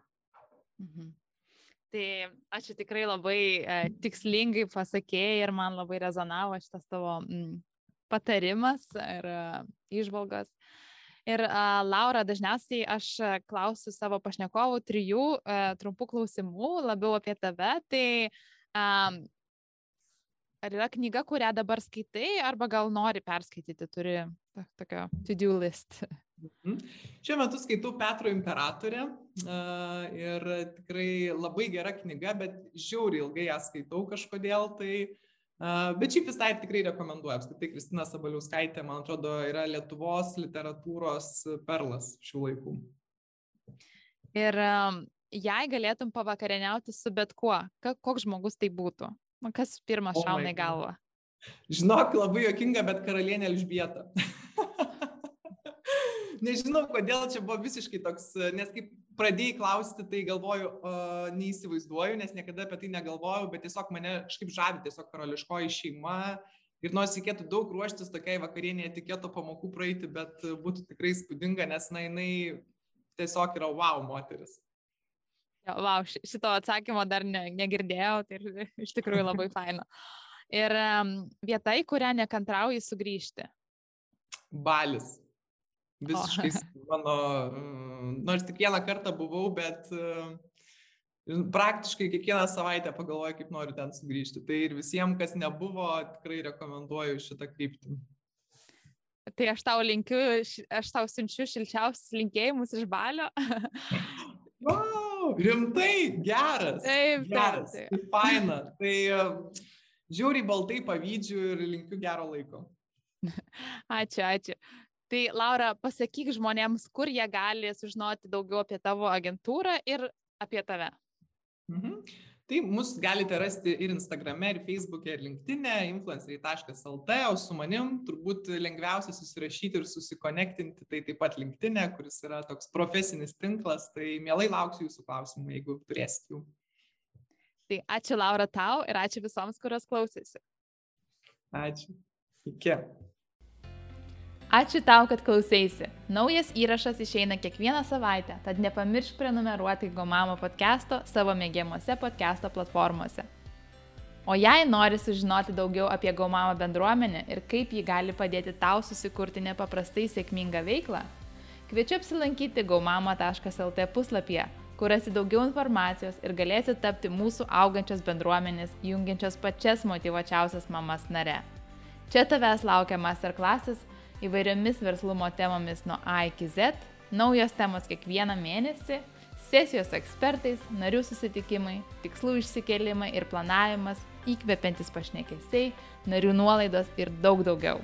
Mhm. Tai ačiū tikrai labai e, tikslingai pasakėjai ir man labai rezonavo šitas tavo mm, patarimas ir e, išvalgas. Ir a, Laura, dažniausiai aš klausiu savo pašnekovų trijų a, trumpų klausimų labiau apie tave. Tai a, ar yra knyga, kurią dabar skaitai, arba gal nori perskaityti, turi tokią to-do list? Mhm. Šiuo metu skaitau Petro imperatorę uh, ir tikrai labai gera knyga, bet žiauriai ilgai ją skaitau kažkodėl, tai uh, Bet šiaip visai tikrai rekomenduoju. Apskritai, Kristina Sabaliauskaitė, man atrodo, yra Lietuvos literatūros perlas šių laikų. Ir jei galėtum pavakarieniauti su bet kuo, koks žmogus tai būtų? Kas pirmas oh šauna į galvą? Žinok, labai jokinga, bet karalienė Elžbieta. *laughs* Nežinau, kodėl čia buvo visiškai toks, nes kaip pradėjai klausti, tai galvoju, uh, neįsivaizduoju, nes niekada apie tai negalvojau, bet tiesiog mane kažkaip žavi tiesiog karališkoji šeima. Ir nors reikėtų daug ruoštis tokiai vakarienė etiketo pamokų praeiti, bet būtų tikrai spūdinga, nes na, jinai tiesiog yra wow moteris. Jo, wow, šito atsakymo dar ne, negirdėjau, tai *laughs* iš tikrųjų labai faina. Ir um, vieta, į kurią nekantrauji sugrįžti. Balis. Visiškai o. mano, mm, nors tik vieną kartą buvau, bet e, praktiškai kiekvieną savaitę pagalvoju, kaip noriu ten sugrįžti. Tai ir visiems, kas nebuvo, tikrai rekomenduoju šitą kryptį. Tai aš tau linkiu, aš tau siunčiu šilčiausius linkėjimus iš balio. *laughs* wow, rimtai, geras. Taip, geras. taip. taip. Tai faina. Tai e, žiauriai baltai pavydžiu ir linkiu gero laiko. *laughs* Ačiū, ačiū. Tai Laura, pasakyk žmonėms, kur jie gali sužinoti daugiau apie tavo agentūrą ir apie tave. Mhm. Tai mus galite rasti ir Instagrame, ir Facebook'e, ir LinkedIn'e, influenceriai.lt, o su manim turbūt lengviausia susirašyti ir susikonektinti, tai taip pat LinkedIn'e, kuris yra toks profesinis tinklas, tai mielai lauksiu jūsų klausimų, jeigu turėsit jų. Tai ačiū Laura tau ir ačiū visoms, kurios klausėsi. Ačiū. Iki. Ačiū tau, kad klausėsi. Naujas įrašas išeina kiekvieną savaitę, tad nepamiršk prenumeruoti Gomamo podcast'o savo mėgiamuose podcast'o platformose. O jei nori sužinoti daugiau apie Gomamo bendruomenę ir kaip ji gali padėti tau susikurti nepaprastai sėkmingą veiklą, kviečiu apsilankyti gaumamo.lt puslapyje, kur rasi daugiau informacijos ir galėsi tapti mūsų augančios bendruomenės, jungiančios pačias motivuočiausias mamas nare. Čia tavęs laukia masterclasses įvairiomis verslumo temomis nuo A iki Z, naujos temos kiekvieną mėnesį, sesijos ekspertais, narių susitikimai, tikslų išsikelimai ir planavimas, įkvepiantis pašnekesiai, narių nuolaidos ir daug daugiau.